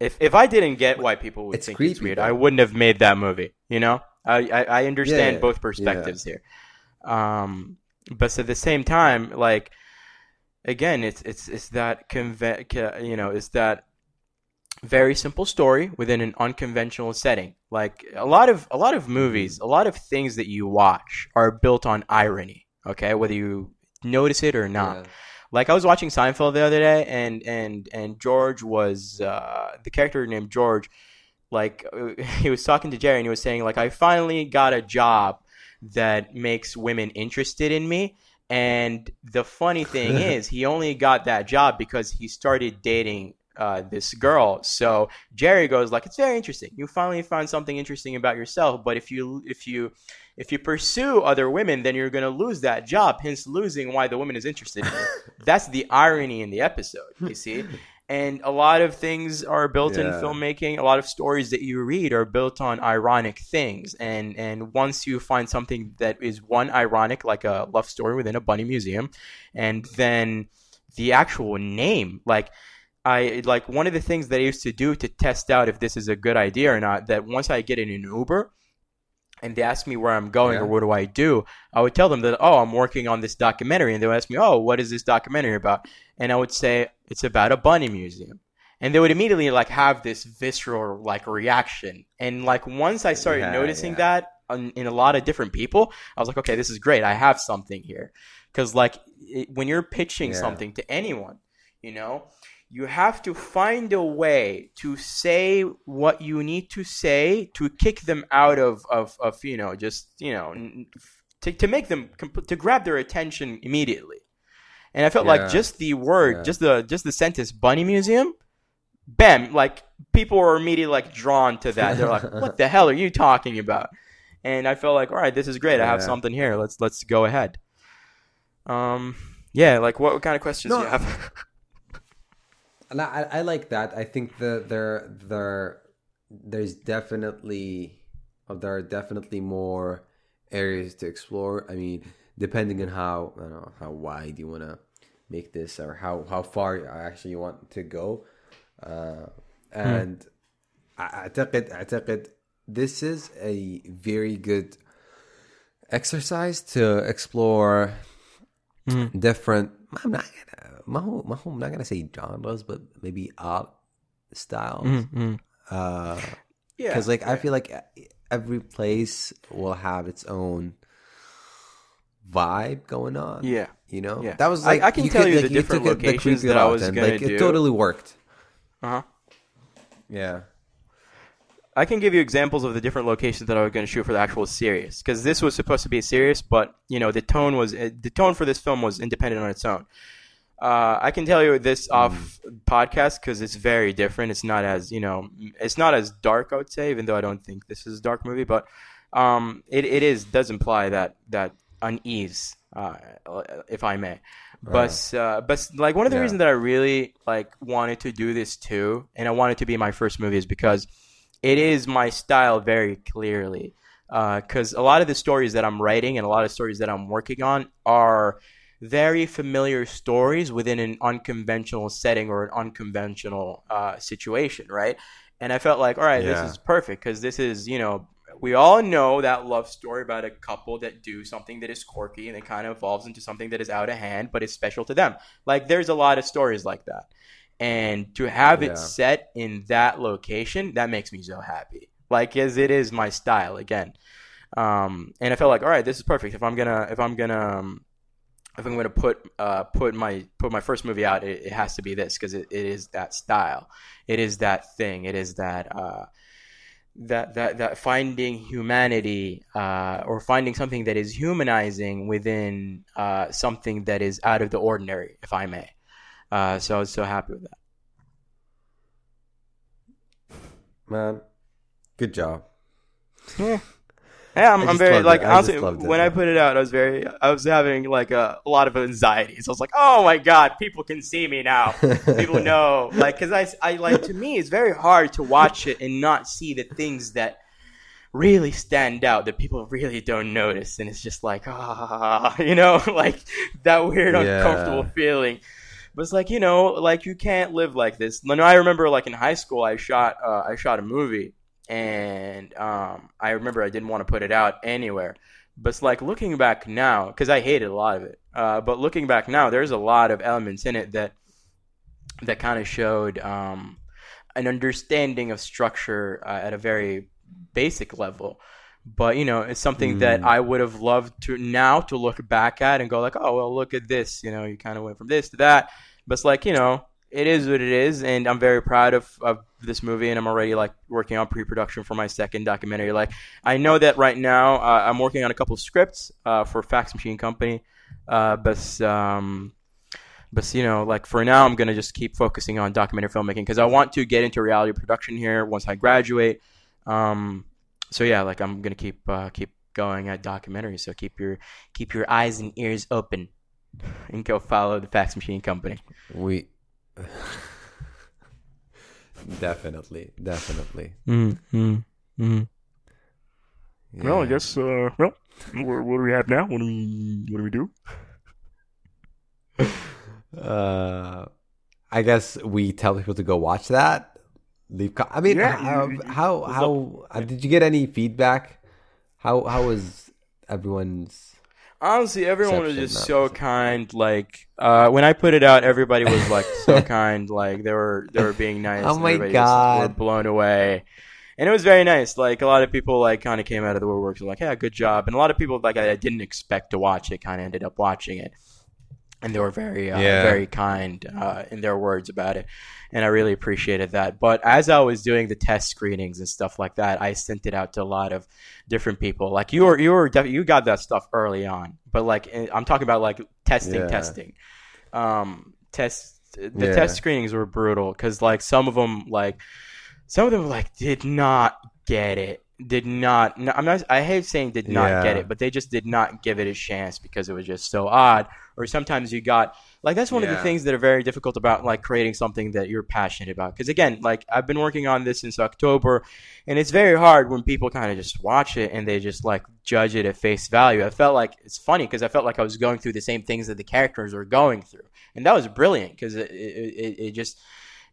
if if I didn't get why people would It's think it's weird, though. I wouldn't have made that movie. You know, I I, I understand Yeah, both perspectives here. Um, but at the same time, like again, it's it's it's that conve- you know, it's that very simple story within an unconventional setting. Like a lot of a lot of movies, a lot of things that you watch are built on irony. Okay, whether you notice it or not. Yeah. Like I was watching Seinfeld the other day, and and and George was uh, the character named George. Like [laughs] he was talking to Jerry, and he was saying like I finally got a job that makes women interested in me. And the funny thing [laughs] is, he only got that job because he started dating uh, this girl. So Jerry goes like, "It's very interesting. You finally found something interesting about yourself. But if you if you if you pursue other women, then you're going to lose that job. Hence, losing why the woman is interested in you. [laughs] That's the irony in the episode. You see." And a lot of things are built in filmmaking. A lot of stories that you read are built on ironic things. And and once you find something that is one ironic, like a love story within a bunny museum, and then the actual name, like I like one of the things that I used to do to test out if this is a good idea or not. That once I get in an Uber and they ask me where I'm going Yeah. or what do I do, I would tell them that oh I'm working on this documentary, and they would ask me oh what is this documentary about, and I would say it's about a bunny museum, and they would immediately like have this visceral like reaction, and like once I started Yeah, noticing yeah. that on, in a lot of different people, I was like okay this is great, I have something here, because like it, when you're pitching something to anyone, you know you have to find a way to say what you need to say to kick them out of, of, of you know just you know to, to make them to grab their attention immediately. And i felt Yeah. like just the word Yeah. just the just the sentence bunny museum bam like people were immediately like drawn to that. They're like [laughs] what the hell are you talking about? And i felt like all right this is great. I have something here. Let's let's go ahead. Um yeah like what, kind of questions No, do you have [laughs] And I, I like that. I think that there there there's definitely uh, there are definitely more areas to explore. I mean, depending on how I don't know how wide you want to make this or how how far you actually you want to go. Uh, and I أعتقد أعتقد this is a very good exercise to explore different I'm not gonna ما هو ما هو I'm not gonna say genres but maybe art styles Mm-hmm. uh yeah because like I feel like every place will have its own vibe going on yeah you know Yeah. that was I- like I can tell you the different took it- locations creepy that I route was and, gonna like do. it totally worked uh-huh yeah I can give you examples of the different locations that I was going to shoot for the actual series because this was supposed to be serious, but you know the tone was uh, the tone for this film was independent on its own. Uh, I can tell you this off podcast because it's very different. It's not as you know, it's not as dark. I would say, even though I don't think this is a dark movie, but um, it, it is does imply that that unease, uh, if I may. But uh, but like one of the Yeah. reasons that I really like wanted to do this too, and I wanted to be my first movie is because it is my style very clearly. Because a lot of the stories that I'm writing and a lot of stories that I'm working on are very familiar stories within an unconventional setting or an unconventional uh, situation, right? And I felt like, all right, Yeah. this is perfect because this is, you know, we all know that love story about a couple that do something that is quirky and it kind of evolves into something that is out of hand, but is special to them. Like, there's a lot of stories like that. And to have Yeah. it set in that location, that makes me so happy. Like, as it is my style again. Um, and I felt like, all right, this is perfect. If I'm gonna, if I'm gonna, um, if I'm gonna put, uh, put my, put my first movie out, it, it has to be this because it, it is that style. It is that thing. It is that, uh, that that that finding humanity uh, or finding something that is humanizing within uh, something that is out of the ordinary, if I may. Uh, so I was so happy with that. Man, good job. Yeah, [laughs] yeah I'm, I'm very like I honestly when I put it out, I was very I was having like a, a lot of anxiety. So I was like, oh my god, people can see me now. people [laughs] know. Like because I, I like to me it's very hard to watch it and not see the things that really stand out that people really don't notice. And it's just like ah [laughs] you know like that weird Yeah. uncomfortable feeling. But it's like you know like you can't live like this. No i remember like in high school i shot uh, i shot a movie and um, i remember i didn't want to put it out anywhere but it's like looking back now because i hated a lot of it uh, but looking back now there's a lot of elements in it that that kind of showed um, an understanding of structure uh, at a very basic level. But you know, it's something that Mm. I would have loved to now to look back at and go like, oh well, look at this. You know, you kind of went from this to that. But it's like you know, it is what it is, and I'm very proud of, of this movie, and I'm already like working on pre-production for my second documentary. Like I know that right now uh, I'm working on a couple of scripts uh, for Fax Machine Company, uh, but um, but you know, like for now, I'm gonna just keep focusing on documentary filmmaking because I want to get into reality production here once I graduate. Um, so yeah, like I'm gonna keep uh, keep going at documentary. So keep your keep your eyes and ears open, [laughs] and go follow the Fax Machine Company. we [laughs] definitely, definitely. Mm-hmm. Mm-hmm. Well, I guess. Uh, well, what, what do we have now? What do we What do we do? [laughs] Uh, I guess we tell people to go watch that. Leave. Co- I mean, Yeah, how you- how, how uh, did you get any feedback? How how was everyone's? Honestly, everyone was just so kind. Like uh, when I put it out, everybody was like so [laughs] kind. Like they were they were being [laughs] nice. Oh and my everybody just God. were blown away. And it was very nice. Like a lot of people like kind of came out of the woodworks and like, "Yeah, good job." And a lot of people like I didn't expect to watch it kind of ended up watching it, and they were very uh, Yeah. very kind uh, in their words about it, and I really appreciated that. But as I was doing the test screenings and stuff like that, I sent it out to a lot of different people. Like you were you were def- you got that stuff early on, but like I'm talking about like testing Yeah. testing, um, test the Yeah. test screenings were brutal because like some of them like some of them like did not get it did not no, i'm not i hate saying did not Yeah. get it but they just did not give it a chance because it was just so odd. Or sometimes you got like that's one of the things that are very difficult about like creating something that you're passionate about. Because again like i've been working on this since october and it's very hard when people kind of just watch it and they just like judge it at face value. I felt like it's funny because i felt like i was going through the same things that the characters were going through and that was brilliant because it, it, it, it just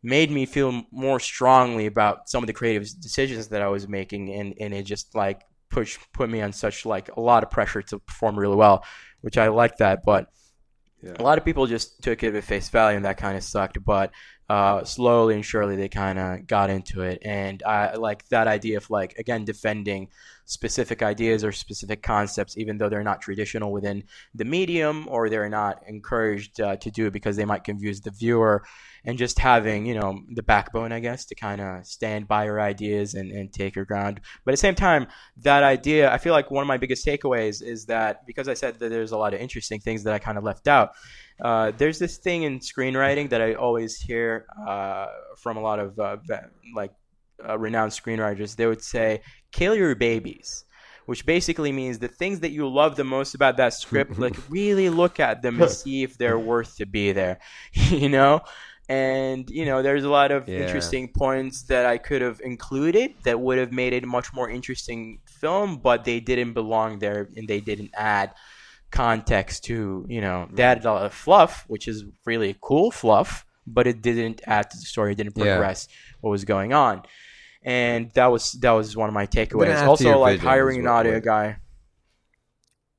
made me feel more strongly about some of the creative decisions that I was making, and, and it just like push put me on such like a lot of pressure to perform really well, which I like that. But Yeah. a lot of people just took it at face value, and that kind of sucked. But uh, slowly and surely, they kind of got into it, and I like that idea of like again defending specific ideas or specific concepts, even though they're not traditional within the medium or they're not encouraged uh, to do it because they might confuse the viewer and just having you know the backbone i guess to kind of stand by your ideas and, and take your ground but at the same time that idea i feel like one of my biggest takeaways is that because i said that there's a lot of interesting things that i kind of left out Uh, there's this thing in screenwriting that I always hear uh, from a lot of uh, like uh, renowned screenwriters. They would say, "Kill your babies." Which basically means the things that you love the most about that script, like [laughs] really look at them and see if they're [laughs] worth to be there, [laughs] you know. And you know, there's a lot of Yeah. interesting points that I could have included that would have made it a much more interesting film, but they didn't belong there and they didn't add context to, you know, they added a lot of fluff, which is really cool fluff, but it didn't add to the story, it didn't Yeah. progress what was going on. And that was that was one of my takeaways. Also, like hiring an audio guy.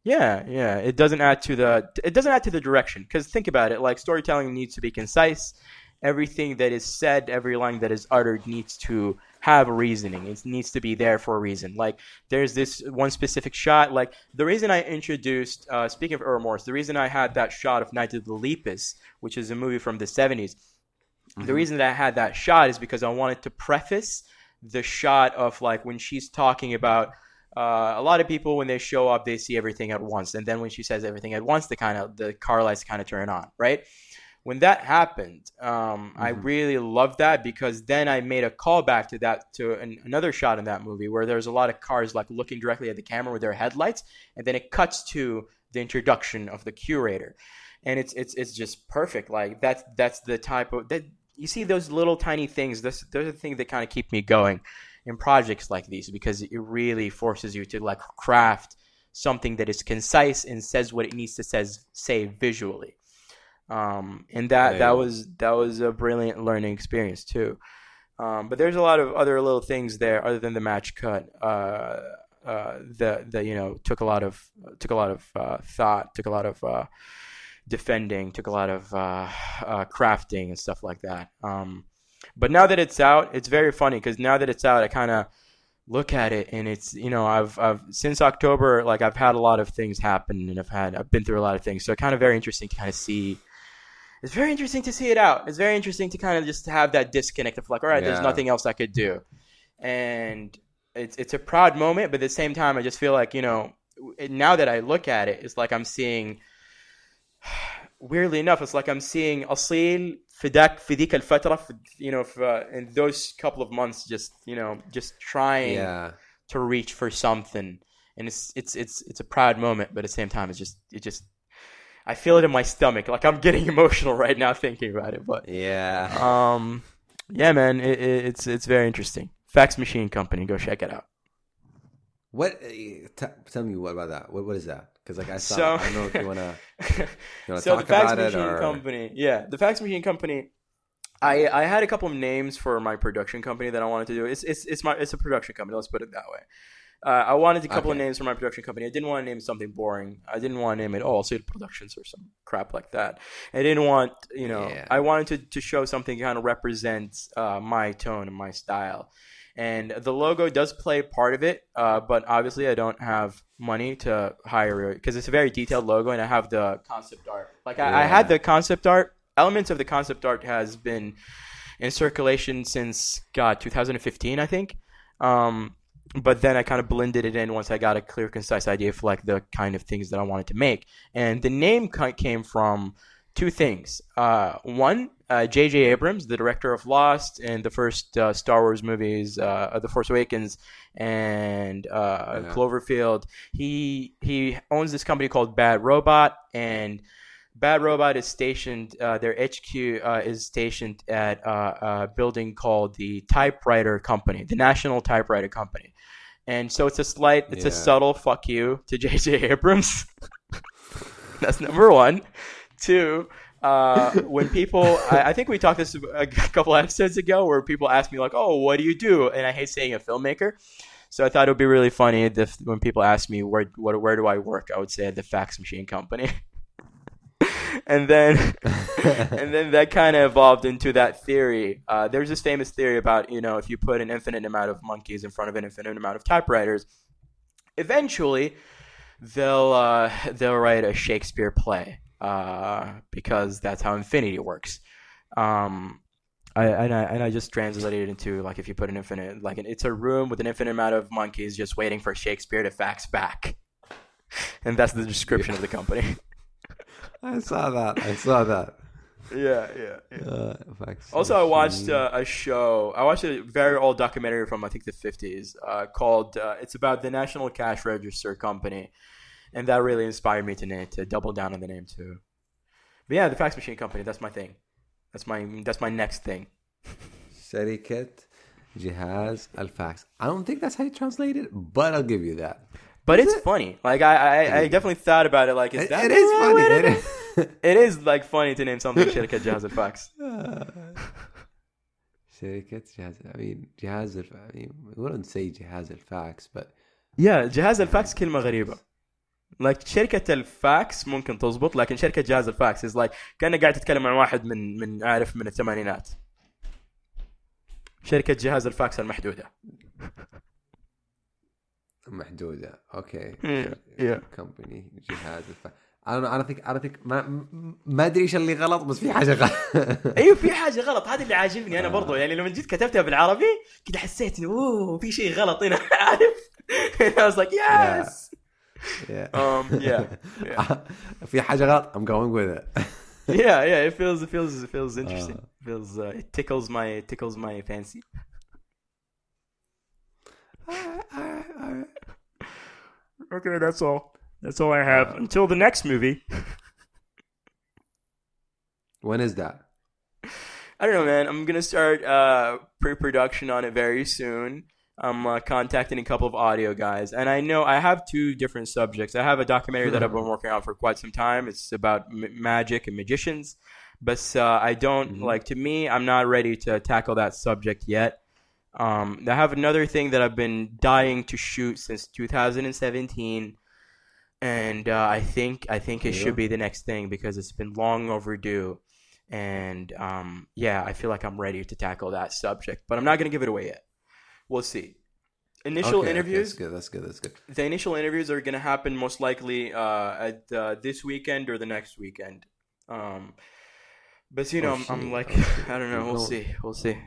Yeah, yeah. It doesn't add to the it doesn't add to the direction because think about it. Like storytelling needs to be concise. Everything that is said, every line that is uttered needs to have a reasoning. It needs to be there for a reason. Like there's this one specific shot. Like the reason I introduced, uh, speaking of Morse, the reason I had that shot of Night of the Lepus, which is a movie from the 70s. The reason that I had that shot is because I wanted to preface the shot of like when she's talking about uh, a lot of people when they show up they see everything at once. And then when she says everything at once the kind of the car lights kind of turn on right? When that happened um, i really loved that because then i made a callback to that to an, another shot in that movie where there's a lot of cars like looking directly at the camera with their headlights and then it cuts to the introduction of the curator. And it's it's it's just perfect. Like that's that's the type of that you see those little tiny things this those are the things that kind of keep me going in projects like these because it really forces you to like craft something that is concise and says what it needs to says say visually um, and that Yeah. that was that was a brilliant learning experience too um, but there's a lot of other little things there other than the match cut uh, uh, that that you know took a lot of took a lot of uh, thought took a lot of uh, defending took a lot of uh, uh, crafting and stuff like that. Um, but now that it's out it's very funny because now that it's out i kind of look at it and it's you know I've I've since October like I've had a lot of things happen and I've had I've been through a lot of things. So kind of very interesting to kind of see it's very interesting to see it out. It's very interesting to kind of just have that disconnect of like all right there's nothing else I could do. And it's it's a proud moment but at the same time I just feel like you know now that I look at it it's like I'm seeing weirdly enough, it's like I'm seeing Aseil في ذاك في ذيك الفترة you know uh, in those couple of months just you know just trying yeah. to reach for something. And it's it's it's it's a proud moment but at the same time it's just it just I feel it in my stomach. Like I'm getting [laughs] emotional right now thinking about it but yeah. um yeah man it, it, it's it's very interesting. Fax Machine Company go check it out. What uh, t- tell me what about that. What what is that? Because like I saw, So- I don't know if you wanna, [laughs] you wanna so the talk fax about it or company yeah the fax machine company I, I had a couple of names for my production company that I wanted to do. It's it's it's my it's a production company. Let's put it that way. Uh, I wanted a couple of names for my production company. I didn't want to name something boring. I didn't want to name it all City Productions or some crap like that. I didn't want you know. Yeah. I wanted to to show something kind of represents uh, my tone and my style. And the logo does play part of it, uh, but obviously I don't have money to hire because it's a very detailed logo, and I have the concept art. Like I, I had the concept art. Elements of the concept art has been in circulation since God 2015, I think. Um, but then I kind of blended it in once I got a clear, concise idea for like the kind of things that I wanted to make. And the name came from two things. Uh, one, uh, J.J. Abrams, the director of Lost and the first uh, Star Wars movies, uh, The Force Awakens and uh, Yeah. Cloverfield. He he owns this company called Bad Robot and. Bad Robot is stationed. Uh, their HQ uh, is stationed at uh, a building called the Typewriter Company, the National Typewriter Company, and so it's a slight, it's a subtle fuck you to J.J. Abrams. [laughs] That's number one. Two, uh, when people, I, I think we talked this a couple episodes ago, where people ask me like, "Oh, what do you do?" And I hate saying a filmmaker. So I thought it would be really funny if when people ask me where what, where do I work, I would say at the fax machine company. [laughs] and then [laughs] and then that kind of evolved into that theory. Uh, there's this famous theory about you know if you put an infinite amount of monkeys in front of an infinite amount of typewriters, eventually they'll uh, they'll write a Shakespeare play uh, because that's how infinity works. Um, I, and I and I just translated it into like if you put an infinite like it's a room with an infinite amount of monkeys just waiting for Shakespeare to fax back, [laughs] and that's the description of the company. [laughs] I saw that. I saw that. Yeah, yeah, yeah. Uh, fax Also, I watched uh, a show. I watched a very old documentary from I think the fifties uh, called. Uh, it's about the National Cash Register Company, and that really inspired me to name to double down on the name too. But yeah, the fax machine company. That's my thing. That's my that's my next thing. شركة جهاز الفاكس. I don't think that's how you translate it, but I'll give you that. But it's funny. Like I, I, I definitely thought about it. Like, is It, that it the is right funny. way to It do is. [laughs] It is like funny to name something شركة جهاز الفاكس. شركة [laughs] جهاز I mean جهاز الف... I mean, we wouldn't say جهاز الفاكس but يا جهاز الفاكس كلمة غريبة. Like شركة الفاكس ممكن تزبط لكن شركة جهاز الفاكس is like كأنك قاعد تتكلم عن واحد من من عارف من الثمانينات. شركة جهاز الفاكس المحدودة. محدودة. Okay. Yeah, yeah. company جهاز الفاكس. Don't think I don't think ما ما أدري إيش اللي غلط بس في حاجة غلط. [laughs] أيوه في حاجة غلط هذا اللي عاجبني أنا برضو يعني لما جيت كتبتها بالعربي كده حسيت انه أوه في شيء غلط هنا [laughs] عارف؟ I was like yes. Yeah. [laughs] Um, yeah, [laughs] yeah. في حاجة غلط. I'm going with it. [laughs] yeah, yeah. It feels, it feels, it feels interesting. It feels, uh, it tickles my, it tickles my fancy. Okay, that's all. That's all I have until the next movie. When is that? I don't know, man. I'm gonna start uh, pre-production on it very soon. I'm uh, contacting a couple of audio guys, and I know I have two different subjects. I have a documentary that I've been working on for quite some time. It's about m- magic and magicians, but uh, I don't like. To me, I'm not ready to tackle that subject yet. Um, I have another thing that I've been dying to shoot since 2017, and uh, I think I think it Yeah. should be the next thing because it's been long overdue. And um, yeah, I feel like I'm ready to tackle that subject, but I'm not gonna give it away yet. We'll see. Initial Okay, okay, interviews. That's good. That's good. That's good. the initial interviews are going to happen most likely uh, at uh, this weekend or the next weekend. Um, but you know, Oh, I'm, I'm like, [laughs] I don't know. You're We'll see. We'll see.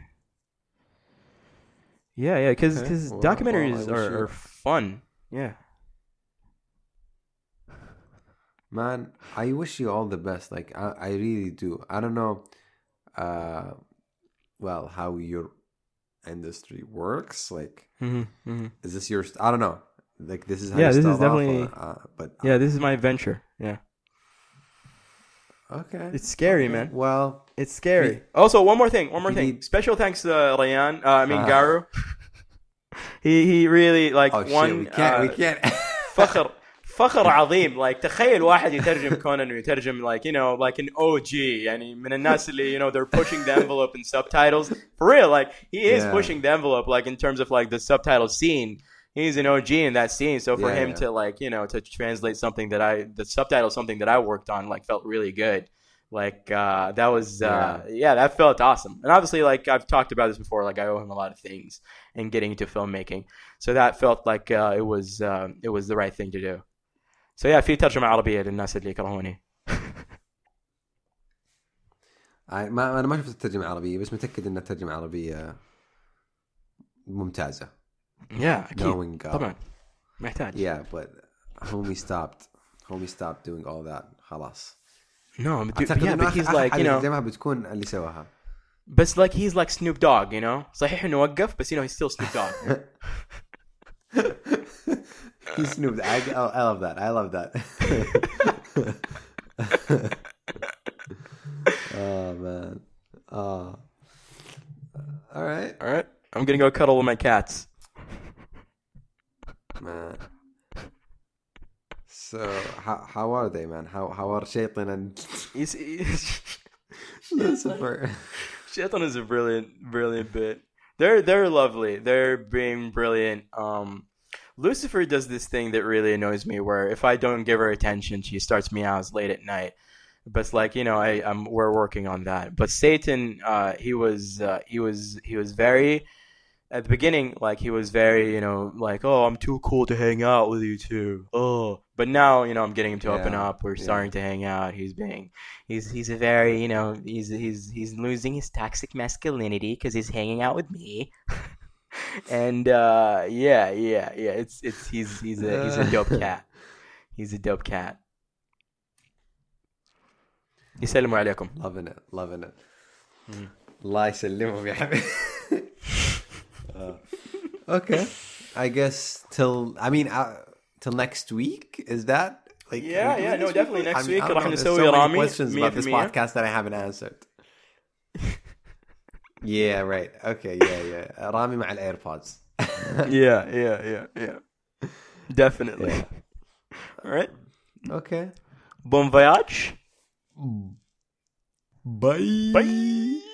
Yeah, yeah, because Okay. Well, documentaries well, are, are fun. Yeah. Man, I wish you all the best. Like I, I really do. I don't know uh well how your industry works. Like Mm-hmm, mm-hmm. is this your I don't know. Like this is how Yeah, you this is definitely- uh, but Yeah, this is my venture. Yeah, okay. it's scary, man. Well, It's scary. Also, one more thing. One more thing. need- Special thanks to uh, Rayan. Uh, I mean Ah. Garu. [laughs] he he really like oh one. shit, we can't we uh, can't [laughs] فخر فخر عظيم like تخيل واحد يترجم كونان ويترجم like you know like an OG يعني من الناس اللي you know they're pushing the envelope in subtitles for real like he is Yeah. pushing the envelope like in terms of like the subtitle scene he's an OG in that scene so for Yeah, him yeah. to like you know to translate something that I the subtitle something that I worked on like felt really good like uh that was uh yeah. that felt awesome and obviously like I've talked about this before like I owe him a lot of things in getting into filmmaking so that felt like uh, it was uh, it was the right thing to do. Yeah, في ترجمة عربية للناس اللي يكرهوني. I- ما أنا ما شفت الترجمة العربية بس متأكد إن الترجمة العربية ممتازة. Yeah, أكيد. Knowing God. طبعا محتاج. Yeah, but homie stopped. Homie stopped doing all that. خلاص. No, but, dude, yeah, but he's like you know, بتكون اللي سواها. but like he's like Snoop Dogg, you know. صحيح إنه وقف بس you know he's still Snoop Dogg. [laughs] He snooped. I, oh, I love that. I love that. [laughs] oh man. Oh. All right, All right, I'm gonna go cuddle with my cats. man. So how how are they, man? How how are Shaitan and He's, he's [laughs] Lucifer? Shaitan is a brilliant, brilliant bit. They're they're lovely. They're being brilliant. Um, Lucifer does this thing that really annoys me, where if I don't give her attention, she starts meows late at night. But it's like you know, I I'm we're working on that. But Satan, uh, he was uh, he was he was very at the beginning, like he was very you know like oh I'm too cool to hang out with you too. Oh, but now you know I'm getting him to open up. We're yeah. starting to hang out. He's being he's he's a very you know he's he's he's losing his toxic masculinity because he's hanging out with me [laughs] and uh yeah yeah yeah it's it's he's he's a he's a dope cat he's a dope cat يسلموا عليكم loving it loving it الله يسلمهم [laughs] يا حبيبي Uh, okay I guess till I mean uh, till next week is that like Yeah, are we doing yeah, no, this definitely week? next I mean, week I don't راح know, there's نسوي so many رامي questions about this 100%. podcast that I haven't answered [laughs] yeah right okay yeah yeah رامي مع الايربودز yeah yeah yeah yeah definitely all right okay bon voyage bye bye